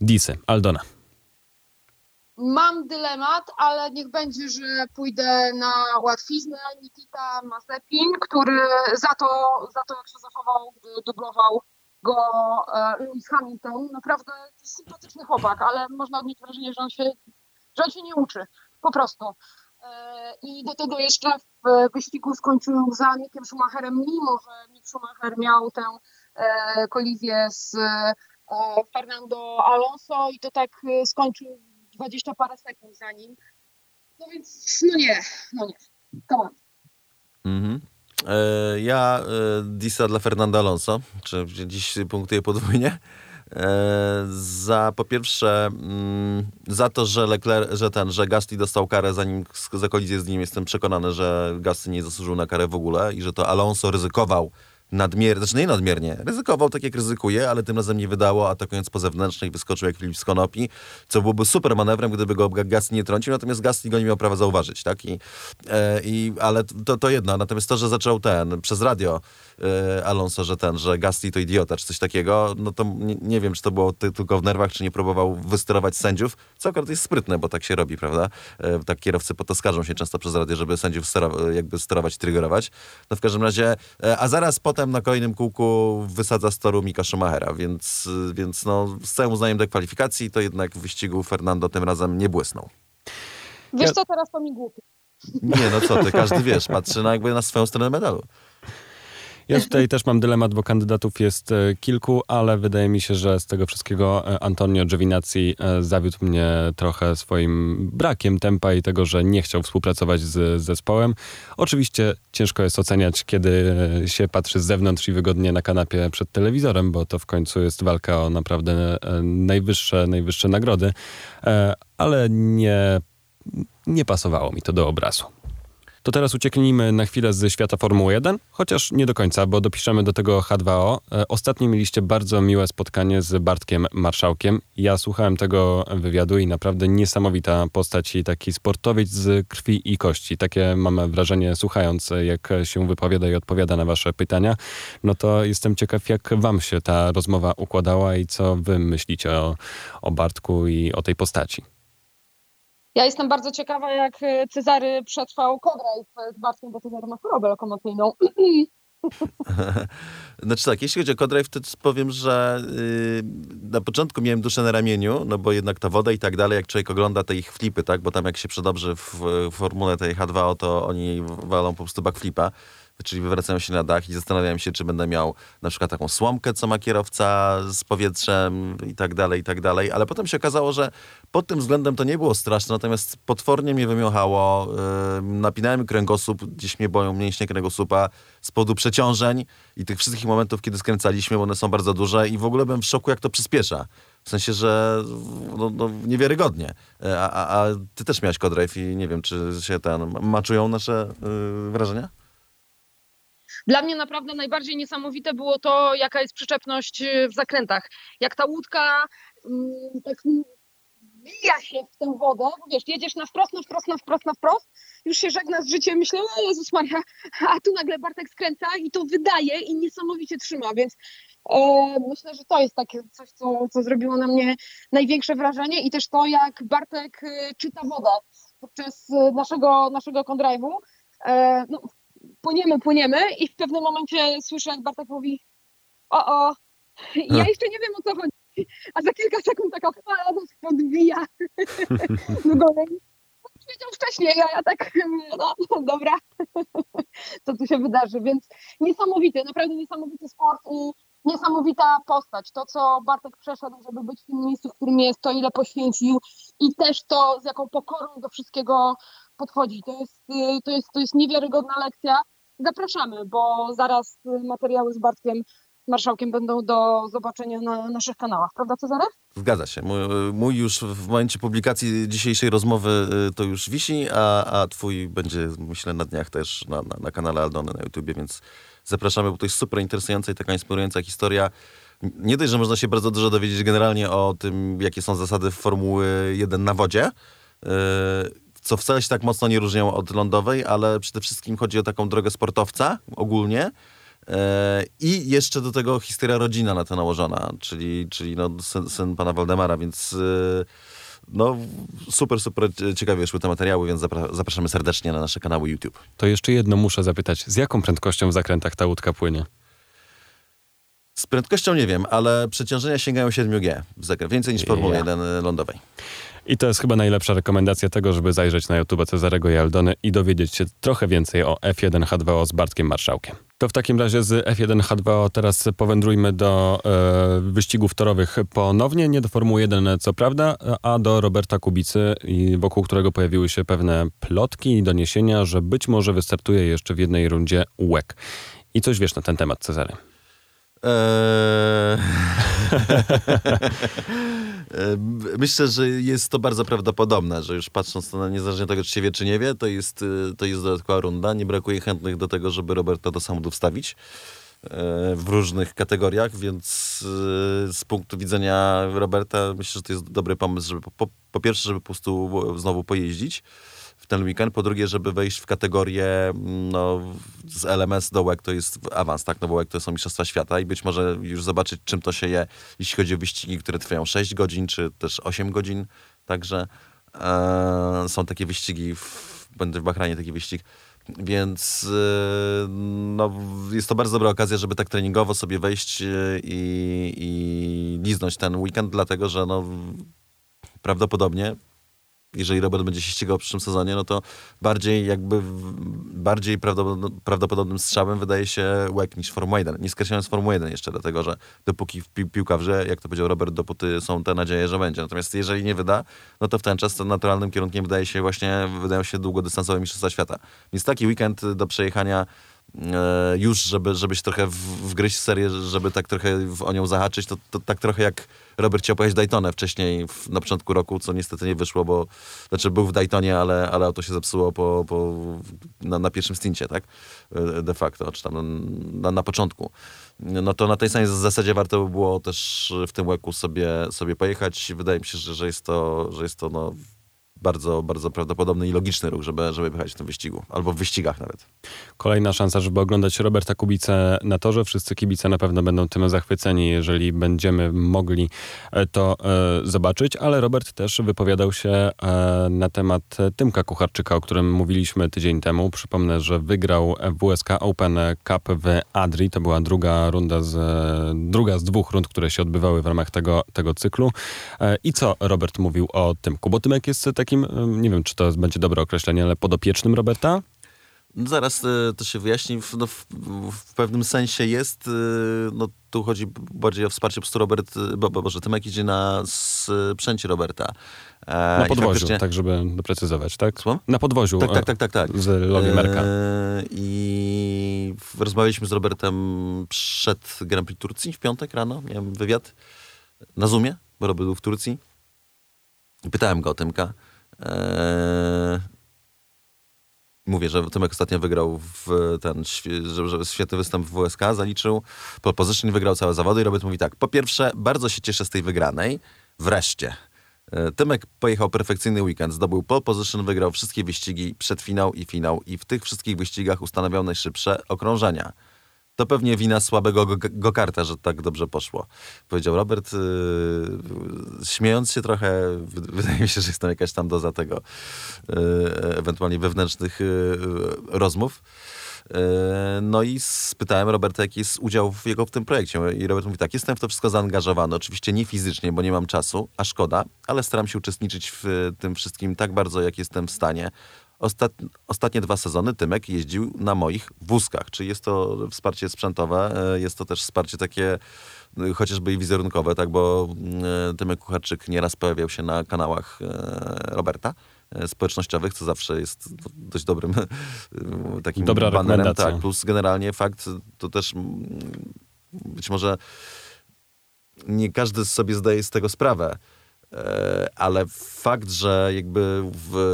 Disy, Aldona. Mam dylemat, ale niech będzie, że pójdę na łatwiznę. Nikita Mazepin, który za to, za to jak się zachował, gdy dublował go e, Lewis Hamilton. Naprawdę sympatyczny chłopak, ale można odnieść wrażenie, że on się, że on się nie uczy. Po prostu. E, I do tego jeszcze w wyścigu skończył za Mickiem Schumacherem, mimo że Mick Schumacher miał tę e, kolizję z Fernando Alonso i to tak skończył 20 parę sekund za nim. No więc, no nie, no nie. Come. Mhm. E, ja e, Disa dla Fernanda Alonso, czy dziś punktuję podwójnie. E, za po pierwsze mm, za to, że Leclerc, że ten, że Gasly dostał karę zanim za kolizję z nim jestem przekonany, że Gasly nie zasłużył na karę w ogóle i że to Alonso ryzykował nadmiernie, znaczy nie nadmiernie, ryzykował tak jak ryzykuje, ale tym razem nie wydało, atakując po zewnętrznej, wyskoczył jak Filip z Konopi, co byłoby super manewrem, gdyby go Gasly nie trącił, natomiast Gasly go nie miał prawa zauważyć, tak? I, e, i, ale to, to jedno, natomiast to, że zaczął ten, przez radio Alonso, że ten, że Gasly to idiota, czy coś takiego, no to nie, nie wiem, czy to było ty, tylko w nerwach, czy nie próbował wysterować sędziów, co akurat jest sprytne, bo tak się robi, prawda? E, tak kierowcy potoskarżą się często przez radio, żeby sędziów jakby sterować triggerować. No w każdym razie, e, a zaraz potem na kolejnym kółku wysadza z toru Mika Schumachera, więc, więc no, z całym uznaniem do kwalifikacji, to jednak w wyścigu Fernando tym razem nie błysnął. Wiesz co, teraz to mi głupie. Nie, no co ty, każdy wiesz, patrzy na jakby na swoją stronę medalu. Ja tutaj też mam dylemat, bo kandydatów jest e, kilku, ale wydaje mi się, że z tego wszystkiego e, Antonio Giovinazzi e, zawiódł mnie trochę swoim brakiem tempa i tego, że nie chciał współpracować z zespołem. Oczywiście ciężko jest oceniać, kiedy się patrzy z zewnątrz i wygodnie na kanapie przed telewizorem, bo to w końcu jest walka o naprawdę najwyższe, najwyższe nagrody, ale nie, nie pasowało mi to do obrazu. To teraz ucieknijmy na chwilę ze świata Formuły 1, chociaż nie do końca, bo dopiszemy do tego H2O. E, ostatnio mieliście bardzo miłe spotkanie z Bartkiem Marszałkiem. Ja słuchałem tego wywiadu i naprawdę niesamowita postać i taki sportowiec z krwi i kości. Takie mam wrażenie słuchając, jak się wypowiada i odpowiada na wasze pytania. No to jestem ciekaw, jak wam się ta rozmowa układała i co wy myślicie o, o Bartku i o tej postaci. Ja jestem bardzo ciekawa, jak e, Cezary przetrwał Kodrajw z Bartkiem, bo Cezary ma chorobę lokomocyjną. Znaczy tak, jeśli chodzi o Codrive, to powiem, że yy, na początku miałem duszę na ramieniu, no bo jednak ta woda i tak dalej, jak człowiek ogląda te ich flipy, tak, bo tam jak się przedobrzy w, w formule tej H2O, to oni walą po prostu backflipa czyli wywracają się na dach i zastanawiałem się, czy będę miał na przykład taką słomkę, co ma kierowca z powietrzem i tak dalej, i tak dalej. Ale potem się okazało, że pod tym względem to nie było straszne, natomiast potwornie mnie wymiochało. Yy, napinałem kręgosłup, gdzieś mnie boją mięśnie kręgosłupa z powodu przeciążeń i tych wszystkich momentów, kiedy skręcaliśmy, bo one są bardzo duże i w ogóle byłem w szoku, jak to przyspiesza. W sensie, że no, no, niewiarygodnie. A, a, a, ty też miałeś Codrive i nie wiem, czy się ten maczują nasze yy, wrażenia? Dla mnie naprawdę najbardziej niesamowite było to, jaka jest przyczepność y, w zakrętach. Jak ta łódka mm, tak wbija się w tę wodę, wiesz, jedziesz na wprost, na wprost, na wprost, na wprost, już się żegna z życiem, myślę, o Jezus Maria, a tu nagle Bartek skręca i to wydaje i niesamowicie trzyma, więc e, myślę, że to jest takie coś, co, co zrobiło na mnie największe wrażenie i też to, jak Bartek y, czyta wodę podczas y, naszego, naszego kondrive'u. E, no, płyniemy, płyniemy i w pewnym momencie słyszę, jak Bartek mówi o, o, ja jeszcze nie wiem o co chodzi, a za kilka sekund taka fala nas podbija do góry. Wiedział wcześniej, a ja tak, no, no dobra, co tu się wydarzy, więc niesamowity, naprawdę niesamowity sport i niesamowita postać. To, co Bartek przeszedł, żeby być w tym miejscu, w którym jest, to ile poświęcił i też to, z jaką pokorą do wszystkiego podchodzi. To jest, to jest, to jest niewiarygodna lekcja zapraszamy, bo zaraz materiały z Bartkiem Marszałkiem będą do zobaczenia na naszych kanałach. Prawda, Cezary? Zgadza się. Mój, mój, już w momencie publikacji dzisiejszej rozmowy y, to już wisi, a, a twój będzie, myślę, na dniach też na, na, na kanale Aldony na YouTubie, więc zapraszamy, bo to jest super interesująca i taka inspirująca historia. Nie dość, że można się bardzo dużo dowiedzieć generalnie o tym, jakie są zasady Formuły 1 na wodzie, yy, co wcale się tak mocno nie różnią od lądowej, ale przede wszystkim chodzi o taką drogę sportowca ogólnie. E, I jeszcze do tego historia rodzina na to nałożona, czyli, czyli no, syn, syn pana Waldemara, więc e, no, super, super ciekawie szły te materiały, więc zapraszamy serdecznie na nasze kanały YouTube. To jeszcze jedno muszę zapytać. Z jaką prędkością w zakrętach ta łódka płynie? Z prędkością nie wiem, ale przeciążenia sięgają 7G w zakręt, więcej niż w Formule 1 lądowej. I to jest chyba najlepsza rekomendacja tego, żeby zajrzeć na YouTube Cezarego i Aldony i dowiedzieć się trochę więcej o F1H2O z Bartkiem Marszałkiem. To w takim razie z F1H2O teraz powędrujmy do e, wyścigów torowych ponownie, nie do Formuły 1 co prawda, a do Roberta Kubicy, wokół którego pojawiły się pewne plotki i doniesienia, że być może wystartuje jeszcze w jednej rundzie WEC. I coś wiesz na ten temat, Cezary? Eee... Myślę, że jest to bardzo prawdopodobne, że już patrząc na niezależnie tego, czy się wie, czy nie wie, to jest, y, to jest dodatkowa runda. Nie brakuje chętnych do tego, żeby Roberta do samochodu wstawić. w różnych kategoriach, więc z punktu widzenia Roberta myślę, że to jest dobry pomysł, żeby po, po pierwsze, żeby po prostu znowu pojeździć, w ten weekend. Po drugie, żeby wejść w kategorię no, z LMS do WEC to jest awans, tak? No bo WEC to są Mistrzostwa Świata i być może już zobaczyć, czym to się je, jeśli chodzi o wyścigi, które trwają 6 godzin, czy też 8 godzin. Także e, są takie wyścigi, w, będę w Bahrajnie taki wyścig. Więc e, no, jest to bardzo dobra okazja, żeby tak treningowo sobie wejść e, i, i liznąć ten weekend, dlatego że no, prawdopodobnie jeżeli Robert będzie się ścigał w przyszłym sezonie, no to bardziej jakby bardziej prawdopodobnym strzałem wydaje się WEC niż Formuła 1. Nie skreślając Formuły 1 jeszcze, dlatego że dopóki pi piłka wrze, jak to powiedział Robert, dopóty są te nadzieje, że będzie. Natomiast jeżeli nie wyda, no to w ten czas naturalnym kierunkiem wydaje się właśnie, wydają się długodystansowe mistrzostwa świata. Więc taki weekend do przejechania e, już, żeby, żeby się trochę wgryźć w serię, żeby tak trochę o nią zahaczyć, to, to tak trochę jak Robert chciał pojechać Daytonę wcześniej, w, na początku roku, co niestety nie wyszło, bo znaczy był w Daytonie, ale, ale auto się zepsuło po, po, na, na pierwszym stincie, tak? De facto, czy tam na, na początku. No to na tej samej zasadzie warto by było też w tym łeku sobie, sobie pojechać. Wydaje mi się, że, że jest to, że jest to no, bardzo, bardzo prawdopodobny i logiczny ruch, żeby, żeby wyjechać w tym wyścigu, albo w wyścigach nawet. Kolejna szansa, żeby oglądać Roberta Kubicę na torze. Wszyscy kibice na pewno będą tym zachwyceni, jeżeli będziemy mogli e, to e, zobaczyć, ale Robert też wypowiadał się e, na temat Tymka Kucharczyka, o którym mówiliśmy tydzień temu. Przypomnę, że wygrał WSK Open Cup w Adri. To była druga runda z, druga z dwóch rund, które się odbywały w ramach tego, tego cyklu. E, I co Robert mówił o Tymku? Bo Tymek jest taki takim, nie wiem czy to będzie dobre określenie, ale podopiecznym Roberta? No zaraz e, to się wyjaśni. No, w, w, pewnym sensie jest. E, no, tu chodzi bardziej o wsparcie po prostu Robert, e, bo, bo, Boże, Tymek idzie na sprzęcie Roberta. na podwoziu, faktycznie... tak żeby doprecyzować, tak? Słucham? Na podwoziu. Tak, tak, tak, tak. tak. Z Logi Merka. I rozmawialiśmy z Robertem przed Grand Prix Turcji w piątek rano. Miałem wywiad na Zoomie, bo Robert był w Turcji. Pytałem go o Tymka. Eee, mówię, że Tymek ostatnio wygrał w ten że, że świetny występ w WSK, zaliczył pole position, wygrał całe zawody i Robert mówi tak, po pierwsze, bardzo się cieszę z tej wygranej, wreszcie. Eee, Tymek pojechał perfekcyjny weekend, zdobył pole position, wygrał wszystkie wyścigi, przedfinał i finał i w tych wszystkich wyścigach ustanawiał najszybsze okrążenia. To pewnie wina słabego go-karta, że tak dobrze poszło. Powiedział Robert, yy, śmiejąc się trochę, wydaje mi się, że jest tam jakaś tam doza tego, yy, ewentualnie wewnętrznych yy, rozmów. Yy, no i spytałem Roberta, jaki jest udział w jego w tym projekcie. I Robert mówi tak, jestem w to wszystko zaangażowany. Oczywiście nie fizycznie, bo nie mam czasu, a szkoda, ale staram się uczestniczyć w tym wszystkim tak bardzo, jak jestem w stanie. Ostat, ostatnie dwa sezony Tymek jeździł na moich wózkach, czyli jest to wsparcie sprzętowe, e, jest to też wsparcie takie e, chociażby i wizerunkowe, tak, bo e, Tymek Kucharczyk nieraz pojawiał się na kanałach Roberta społecznościowych, co zawsze jest dość dobrym takim Dobra banerem. Tak, plus generalnie fakt, to też być może nie każdy sobie zdaje z tego sprawę, ale fakt, że jakby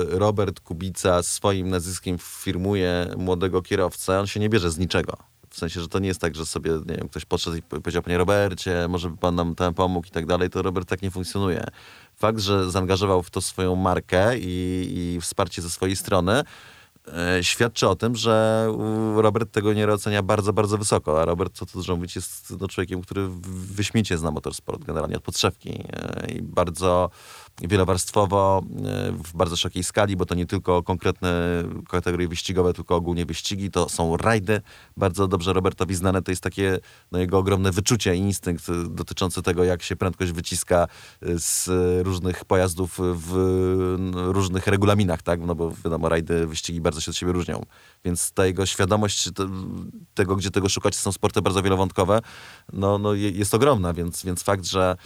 Robert Kubica swoim nazwiskiem firmuje młodego kierowcę, on się nie bierze z niczego. W sensie, że to nie jest tak, że sobie, nie wiem, ktoś podszedł i powiedział, panie Robercie, może by pan nam tam pomógł i tak dalej, to Robert tak nie funkcjonuje. Fakt, że zaangażował w to swoją markę i, i wsparcie ze swojej strony, E, świadczy o tym, że Robert tego nie ocenia bardzo, bardzo wysoko. A Robert, co tu dużo mówić, jest no, człowiekiem, który wyśmiecie zna motorsport generalnie od podszewki e, i bardzo wielowarstwowo, e, w bardzo szerokiej skali, bo to nie tylko konkretne kategorie wyścigowe, tylko ogólnie wyścigi, to są rajdy. Bardzo dobrze Robertowi znane to jest takie no, jego ogromne wyczucie i instynkt dotyczący tego, jak się prędkość wyciska z różnych pojazdów w różnych regulaminach, tak? No bo wiadomo, rajdy, wyścigi bardzo się od siebie różnią. Więc ta jego świadomość tego, gdzie tego szukać, są sporty bardzo wielowątkowe, no, no jest ogromna, więc, więc fakt, że,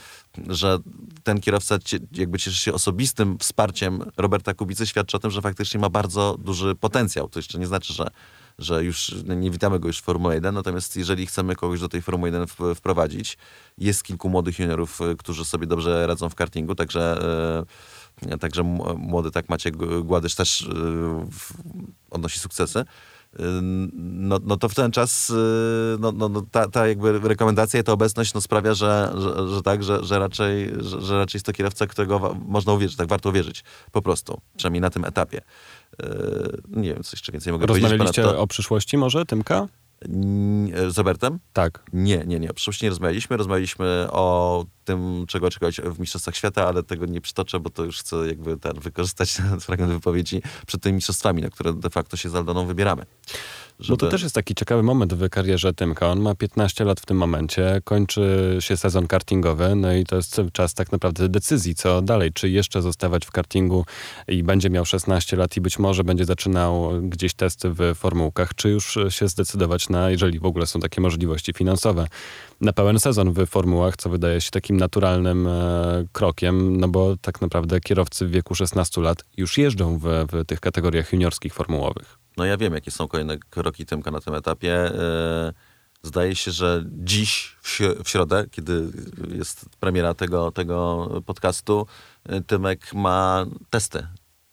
że ten kierowca jakby cieszy się osobistym wsparciem Roberta Kubicy, świadczy o tym, że faktycznie ma bardzo duży potencjał. To jeszcze nie znaczy, że że już nie witamy go już w Formule 1, natomiast jeżeli chcemy kogoś do tej Formuły 1 wprowadzić, jest kilku młodych juniorów, którzy sobie dobrze radzą w kartingu, także e, Także młody tak Maciek Gładysz też e, odnosi sukcesy. No, no to w ten czas no, no, no ta, ta jakby rekomendacja i ta obecność no sprawia, że, że, że tak, że, że, raczej, że, że raczej jest to kierowca, którego można uwierzyć, tak warto uwierzyć po prostu, przynajmniej na tym etapie. Nie wiem, co jeszcze więcej mogę powiedzieć. Rozmawialiście o przyszłości może, Tymka? Z Robertem? Tak. Nie, nie, nie. O przyszłości nie rozmawialiśmy. Rozmawialiśmy o tym, czego oczekać w Mistrzostwach Świata, ale tego nie przytoczę, bo to już chcę jakby ten, wykorzystać ten fragment wypowiedzi przed tymi mistrzostwami, na które de facto się z Aldoną wybieramy. Żeby... Bo to też jest taki ciekawy moment w karierze Tymka. On ma 15 lat w tym momencie, kończy się sezon kartingowy, no i to jest czas tak naprawdę decyzji, co dalej. Czy jeszcze zostawać w kartingu i będzie miał 16 lat i być może będzie zaczynał gdzieś testy w formułkach, czy już się zdecydować na, jeżeli w ogóle są takie możliwości finansowe, na pełen sezon w formułach, co wydaje się takim naturalnym e, krokiem, no bo tak naprawdę kierowcy w wieku 16 lat już jeżdżą w, w tych kategoriach juniorskich formułowych. No ja wiem, jakie są kolejne kroki Tymka na tym etapie. E, zdaje się, że dziś, w środę, kiedy jest premiera tego, tego podcastu, e, Tymek ma testy.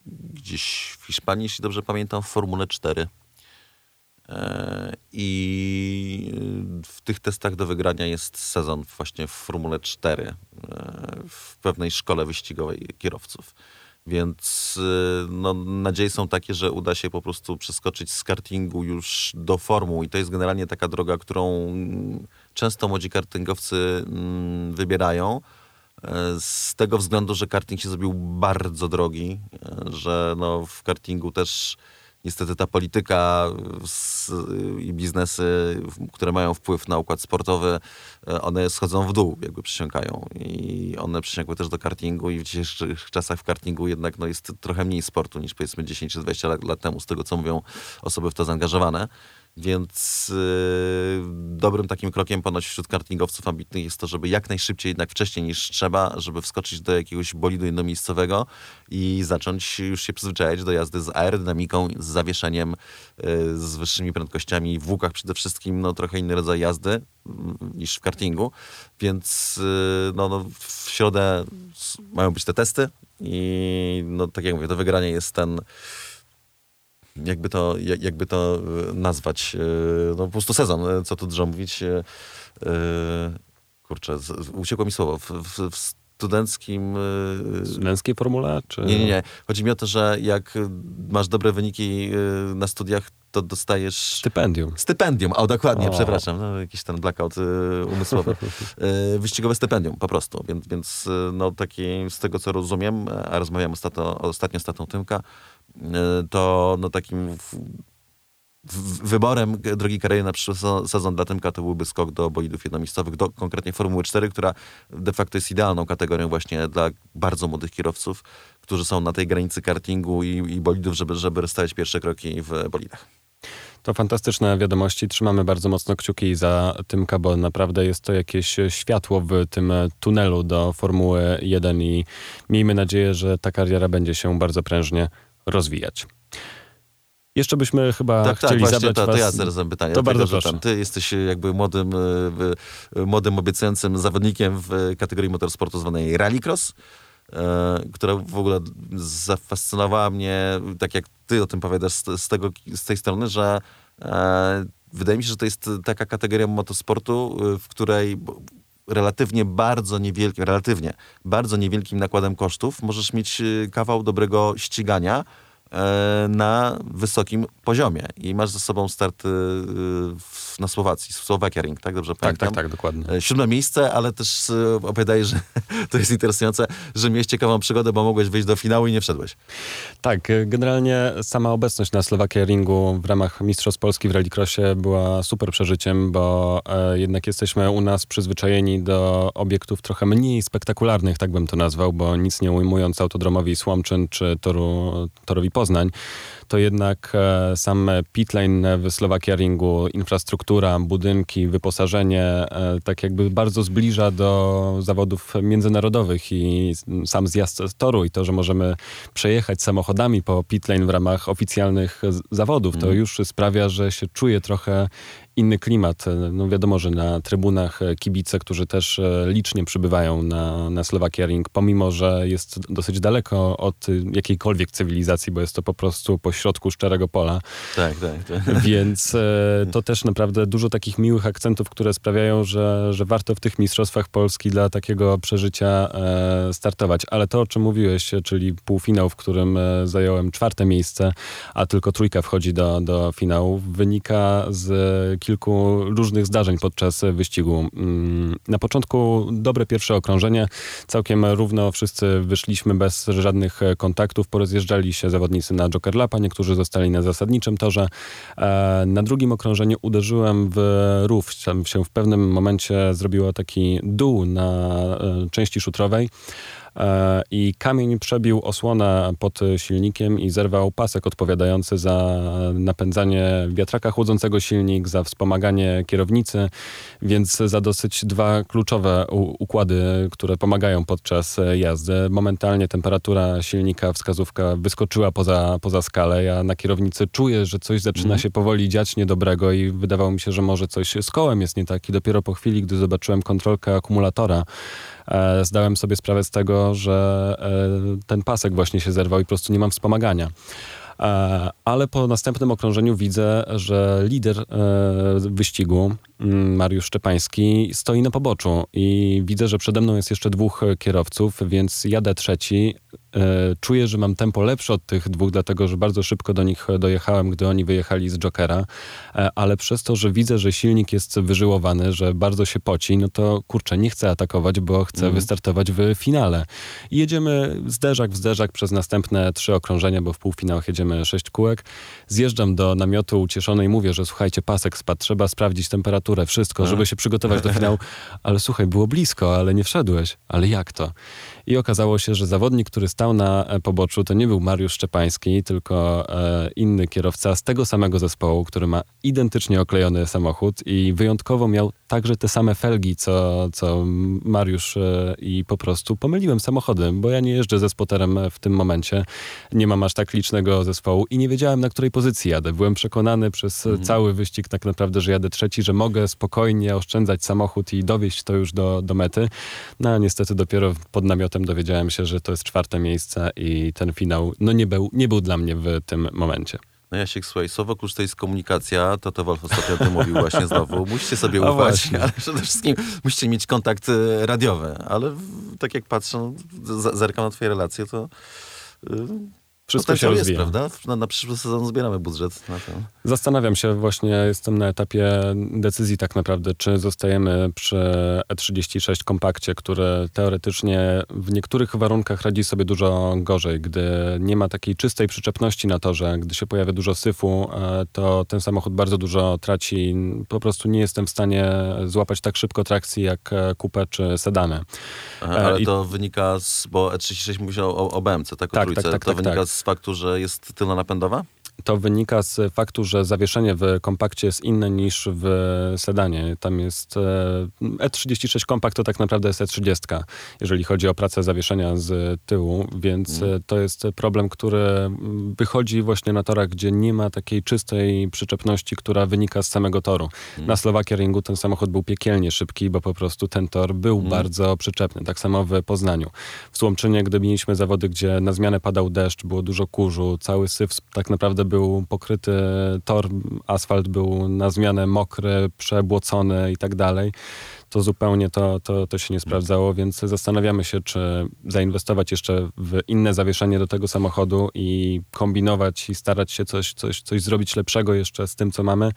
Gdzieś w Hiszpanii, jeśli dobrze pamiętam, w Formule 4. E, I w tych testach do wygrania jest sezon właśnie w Formule 4 w pewnej szkole wyścigowej kierowców. Więc y, no, nadzieje są takie, że uda się po prostu przeskoczyć z kartingu już do formuł. I to jest generalnie taka droga, którą często młodzi kartingowcy mm, wybierają. E, z tego względu, że karting się zrobił bardzo drogi, e, że no, w kartingu też niestety ta polityka i biznesy, które mają wpływ na układ sportowy, e, one schodzą w dół, jakby przysiąkają. I one przysiąkły też do kartingu i w dzisiejszych czasach w kartingu jednak no, jest trochę mniej sportu niż powiedzmy 10 czy 20 lat, lat temu, z tego co mówią osoby w to zaangażowane. Więc yy, dobrym takim krokiem ponoć wśród kartingowców ambitnych jest to, żeby jak najszybciej, jednak wcześniej niż trzeba, żeby wskoczyć do jakiegoś bolidu jednomiejscowego i zacząć już się przyzwyczajać do jazdy z aerodynamiką, z zawieszeniem, yy, z wyższymi prędkościami w łukach przede wszystkim, no trochę inny rodzaj jazdy yy, niż w kartingu. Więc yy, no, no, w środę mają być te testy i no tak jak mówię, do wygrania jest ten jakby to, jakby to e, nazwać, e, no po prostu sezon, e, co tu dużo mówić. Kurczę, uciekło mi słowo. W, w, w studenckim... Studenckiej formule? Czy... Nie, nie, nie. Chodzi mi o to, że jak masz dobre wyniki na studiach, to dostajesz... Stypendium. Stypendium, o dokładnie, o. przepraszam. No, jakiś ten blackout y, umysłowy. y, wyścigowe stypendium po prostu. Więc, więc no taki, z tego co rozumiem, a rozmawiałem ostatnio, ostatnio z tatą Tymka, to no takim wyborem drogi kariery na przyszły sezon dla Tymka to byłby skok do bolidów jednomiejscowych, do konkretnie Formuły 4, która de facto jest idealną kategorią właśnie dla bardzo młodych kierowców, którzy są na tej granicy kartingu i, i bolidów, żeby, żeby stawiać pierwsze kroki w bolidach. To fantastyczne wiadomości. Trzymamy bardzo mocno kciuki za Tymka, bo naprawdę jest to jakieś światło w tym tunelu do Formuły 1 i miejmy nadzieję, że ta kariera będzie się bardzo prężnie rozwijać. Jeszcze byśmy chyba tak, tak chcieli tak, zabrać to, was... to ja zaraz pytanie. To bardzo proszę. ty jesteś jakby młodym, e, młodym obiecującym zawodnikiem w kategorii motorsportu zwanej rallycross, e, która w ogóle zafascynowała mnie, tak jak ty o tym powiadasz z, tego, z tej strony, że e, wydaje mi się, że to jest taka kategoria motorsportu, w której relatywnie bardzo niewielkim, relatywnie bardzo niewielkim nakładem kosztów możesz mieć y, kawał dobrego ścigania, na wysokim poziomie. I masz ze sobą start na Słowacji, Słowakia Ring, tak? Dobrze tak, pamiętam? Tak, tak, dokładnie. E, siódme miejsce, ale też e, opowiadaj, że to jest interesujące, że miałeś ciekawą przygodę, bo mogłeś wyjść do finału i nie wszedłeś. Tak, generalnie sama obecność na Słowakia Ringu w ramach Mistrzostw Polski w Rallycrossie była super przeżyciem, bo jednak jesteśmy u nas przyzwyczajeni do obiektów trochę mniej spektakularnych, tak bym to nazwał, bo nic nie ujmując autodromowi Słomczyn czy toru, torowi Poznań, to jednak e, sam pitlane w Slovakia Ringu, infrastruktura, budynki, wyposażenie e, tak jakby bardzo zbliża do zawodów międzynarodowych i sam zjazd z toru i to, że możemy przejechać samochodami po pitlane w ramach oficjalnych zawodów, to mm. już sprawia, że się czuje trochę inny klimat. No wiadomo, że na trybunach kibice, którzy też e, licznie przybywają na, na Ring, pomimo, że jest dosyć daleko od jakiejkolwiek cywilizacji, bo jest to po prostu poś środku szczerego pola. Tak, tak. tak. Więc e, to też naprawdę dużo takich miłych akcentów, które sprawiają, że, że warto w tych Mistrzostwach Polski dla takiego przeżycia e, startować. Ale to, o czym mówiłeś, czyli półfinał, w którym e, zająłem czwarte miejsce, a tylko trójka wchodzi do, do finału, wynika z kilku różnych zdarzeń podczas wyścigu. Mm, na początku dobre pierwsze okrążenie, całkiem równo wszyscy wyszliśmy bez żadnych kontaktów, porozjeżdżali się zawodnicy na Joker Lapa, niektórzy zostali na zasadniczym torze. E, na drugim okrążeniu uderzyłem w rów, tam się w pewnym momencie zrobiło taki dół na e, części szutrowej. E, i kamień przebił osłonę pod silnikiem i zerwał pasek odpowiadający za napędzanie wiatraka chłodzącego silnik, za wspomaganie kierownicy, więc za dosyć dwa kluczowe układy, które pomagają podczas jazdy. Momentalnie temperatura silnika, wskazówka wyskoczyła poza, poza skalę. Ja na kierownicy czuję, że coś zaczyna mm. się powoli dziać niedobrego i wydawało mi się, że może coś z kołem jest nie tak. I dopiero po chwili, gdy zobaczyłem kontrolkę akumulatora, zdałem sobie sprawę z tego, że e, ten pasek właśnie się zerwał i po prostu nie mam wspomagania. E, ale po następnym okrążeniu widzę, że lider wyścigu, Mariusz Szczepański, stoi na poboczu i widzę, że przede mną jest jeszcze dwóch kierowców, więc jadę trzeci, E, czuję, że mam tempo lepsze od tych dwóch, dlatego że bardzo szybko do nich dojechałem, gdy oni wyjechali z Jokera, e, ale przez to, że widzę, że silnik jest wyżyłowany, że bardzo się poci, no to kurczę, nie chcę atakować, bo chcę mm. wystartować w finale. I jedziemy zderzak w zderzak przez następne trzy okrążenia, bo w półfinałach jedziemy sześć kółek. Zjeżdżam do namiotu ucieszony i mówię, że słuchajcie, pasek spadł, trzeba sprawdzić temperaturę, wszystko, żeby się przygotować do finału. Ale słuchaj, było blisko, ale nie wszedłeś. Ale jak to? I okazało się, że zawodnik, który stał na e, poboczu, to nie był Mariusz Szczepański, tylko e, inny kierowca z tego samego zespołu, który ma identycznie oklejony samochód i wyjątkowo miał także te same felgi, co, co Mariusz e, i po prostu pomyliłem samochody, bo ja nie jeżdżę ze spoterem w tym momencie. Nie mam aż tak licznego zespołu i nie wiedziałem, na której pozycji jadę. Byłem przekonany przez mhm. cały wyścig tak naprawdę, że jadę trzeci, że mogę spokojnie oszczędzać samochód i dowieść to już do, do mety. No a niestety dopiero pod namiotem dowiedziałem się, że to jest czwarte miejsce i ten finał no nie był, nie był dla mnie w tym momencie. No Jasiek, słuchaj, słowo klucz to jest komunikacja, to to Wolf ostatnio o tym mówił właśnie znowu. Musicie sobie ufać, ale przede wszystkim musicie mieć kontakt e, radiowy. Ale tak jak patrzę, zerkam na twoje relacje, to y, wszystko się rozwija. jest, prawda? Na, na przyszły sezon zbieramy budżet na to. Zastanawiam się właśnie, jestem na etapie decyzji tak naprawdę, czy zostajemy przy E36 kompakcie, który teoretycznie w niektórych warunkach radzi sobie dużo gorzej, gdy nie ma takiej czystej przyczepności na torze, gdy się pojawia dużo syfu, e, to ten samochód bardzo dużo traci. Po prostu nie jestem w stanie złapać tak szybko trakcji jak e, kupę czy sedany. Aha, ale I... to wynika z, bo E36 mówi o, o BMC, tak? O tak, trójce. tak, tak, to tak, wynika tak. z faktu, że jest tylnonapędowa? To wynika z faktu, że zawieszenie w kompakcie jest inne niż w sedanie. Tam jest E36 e kompakt to tak naprawdę jest E30, jeżeli chodzi o pracę zawieszenia z tyłu, więc mm. to jest problem, który wychodzi właśnie na torach, gdzie nie ma takiej czystej przyczepności, która wynika z samego toru. Mm. Na Slovakia Ringu ten samochód był piekielnie szybki, bo po prostu ten tor był mm. bardzo przyczepny. Tak samo w Poznaniu. W Słomczynie, gdy mieliśmy zawody, gdzie na zmianę padał deszcz, było dużo kurzu, cały syf tak naprawdę był pokryty tor, asfalt był na zmianę mokry, przebłocony i tak dalej, to zupełnie to, to, to się nie sprawdzało, więc zastanawiamy się, czy zainwestować jeszcze w inne zawieszenie do tego samochodu i kombinować i starać się coś, coś, coś zrobić lepszego jeszcze z tym, co mamy,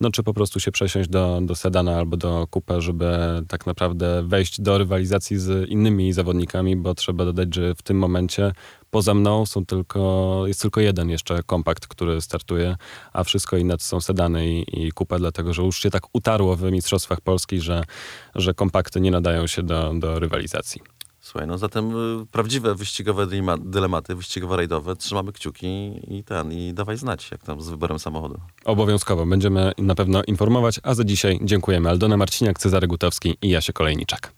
no czy po prostu się przesiąść do, do sedana albo do kupy, żeby tak naprawdę wejść do rywalizacji z innymi zawodnikami, bo trzeba dodać, że w tym momencie Poza mną są tylko, jest tylko jeden jeszcze kompakt, który startuje, a wszystko inne to są sedany i, i kupa, dlatego że już się tak utarło w Mistrzostwach Polski, że, że kompakty nie nadają się do, do rywalizacji. Słuchaj, no zatem y, prawdziwe wyścigowe dylematy, wyścigowo-rajdowe, trzymamy kciuki i ten, i dawaj znać, jak tam z wyborem samochodu. Obowiązkowo, będziemy na pewno informować, a za dzisiaj dziękujemy Aldona Marciniak, Cezary Gutowski i Jasie Kolejniczak.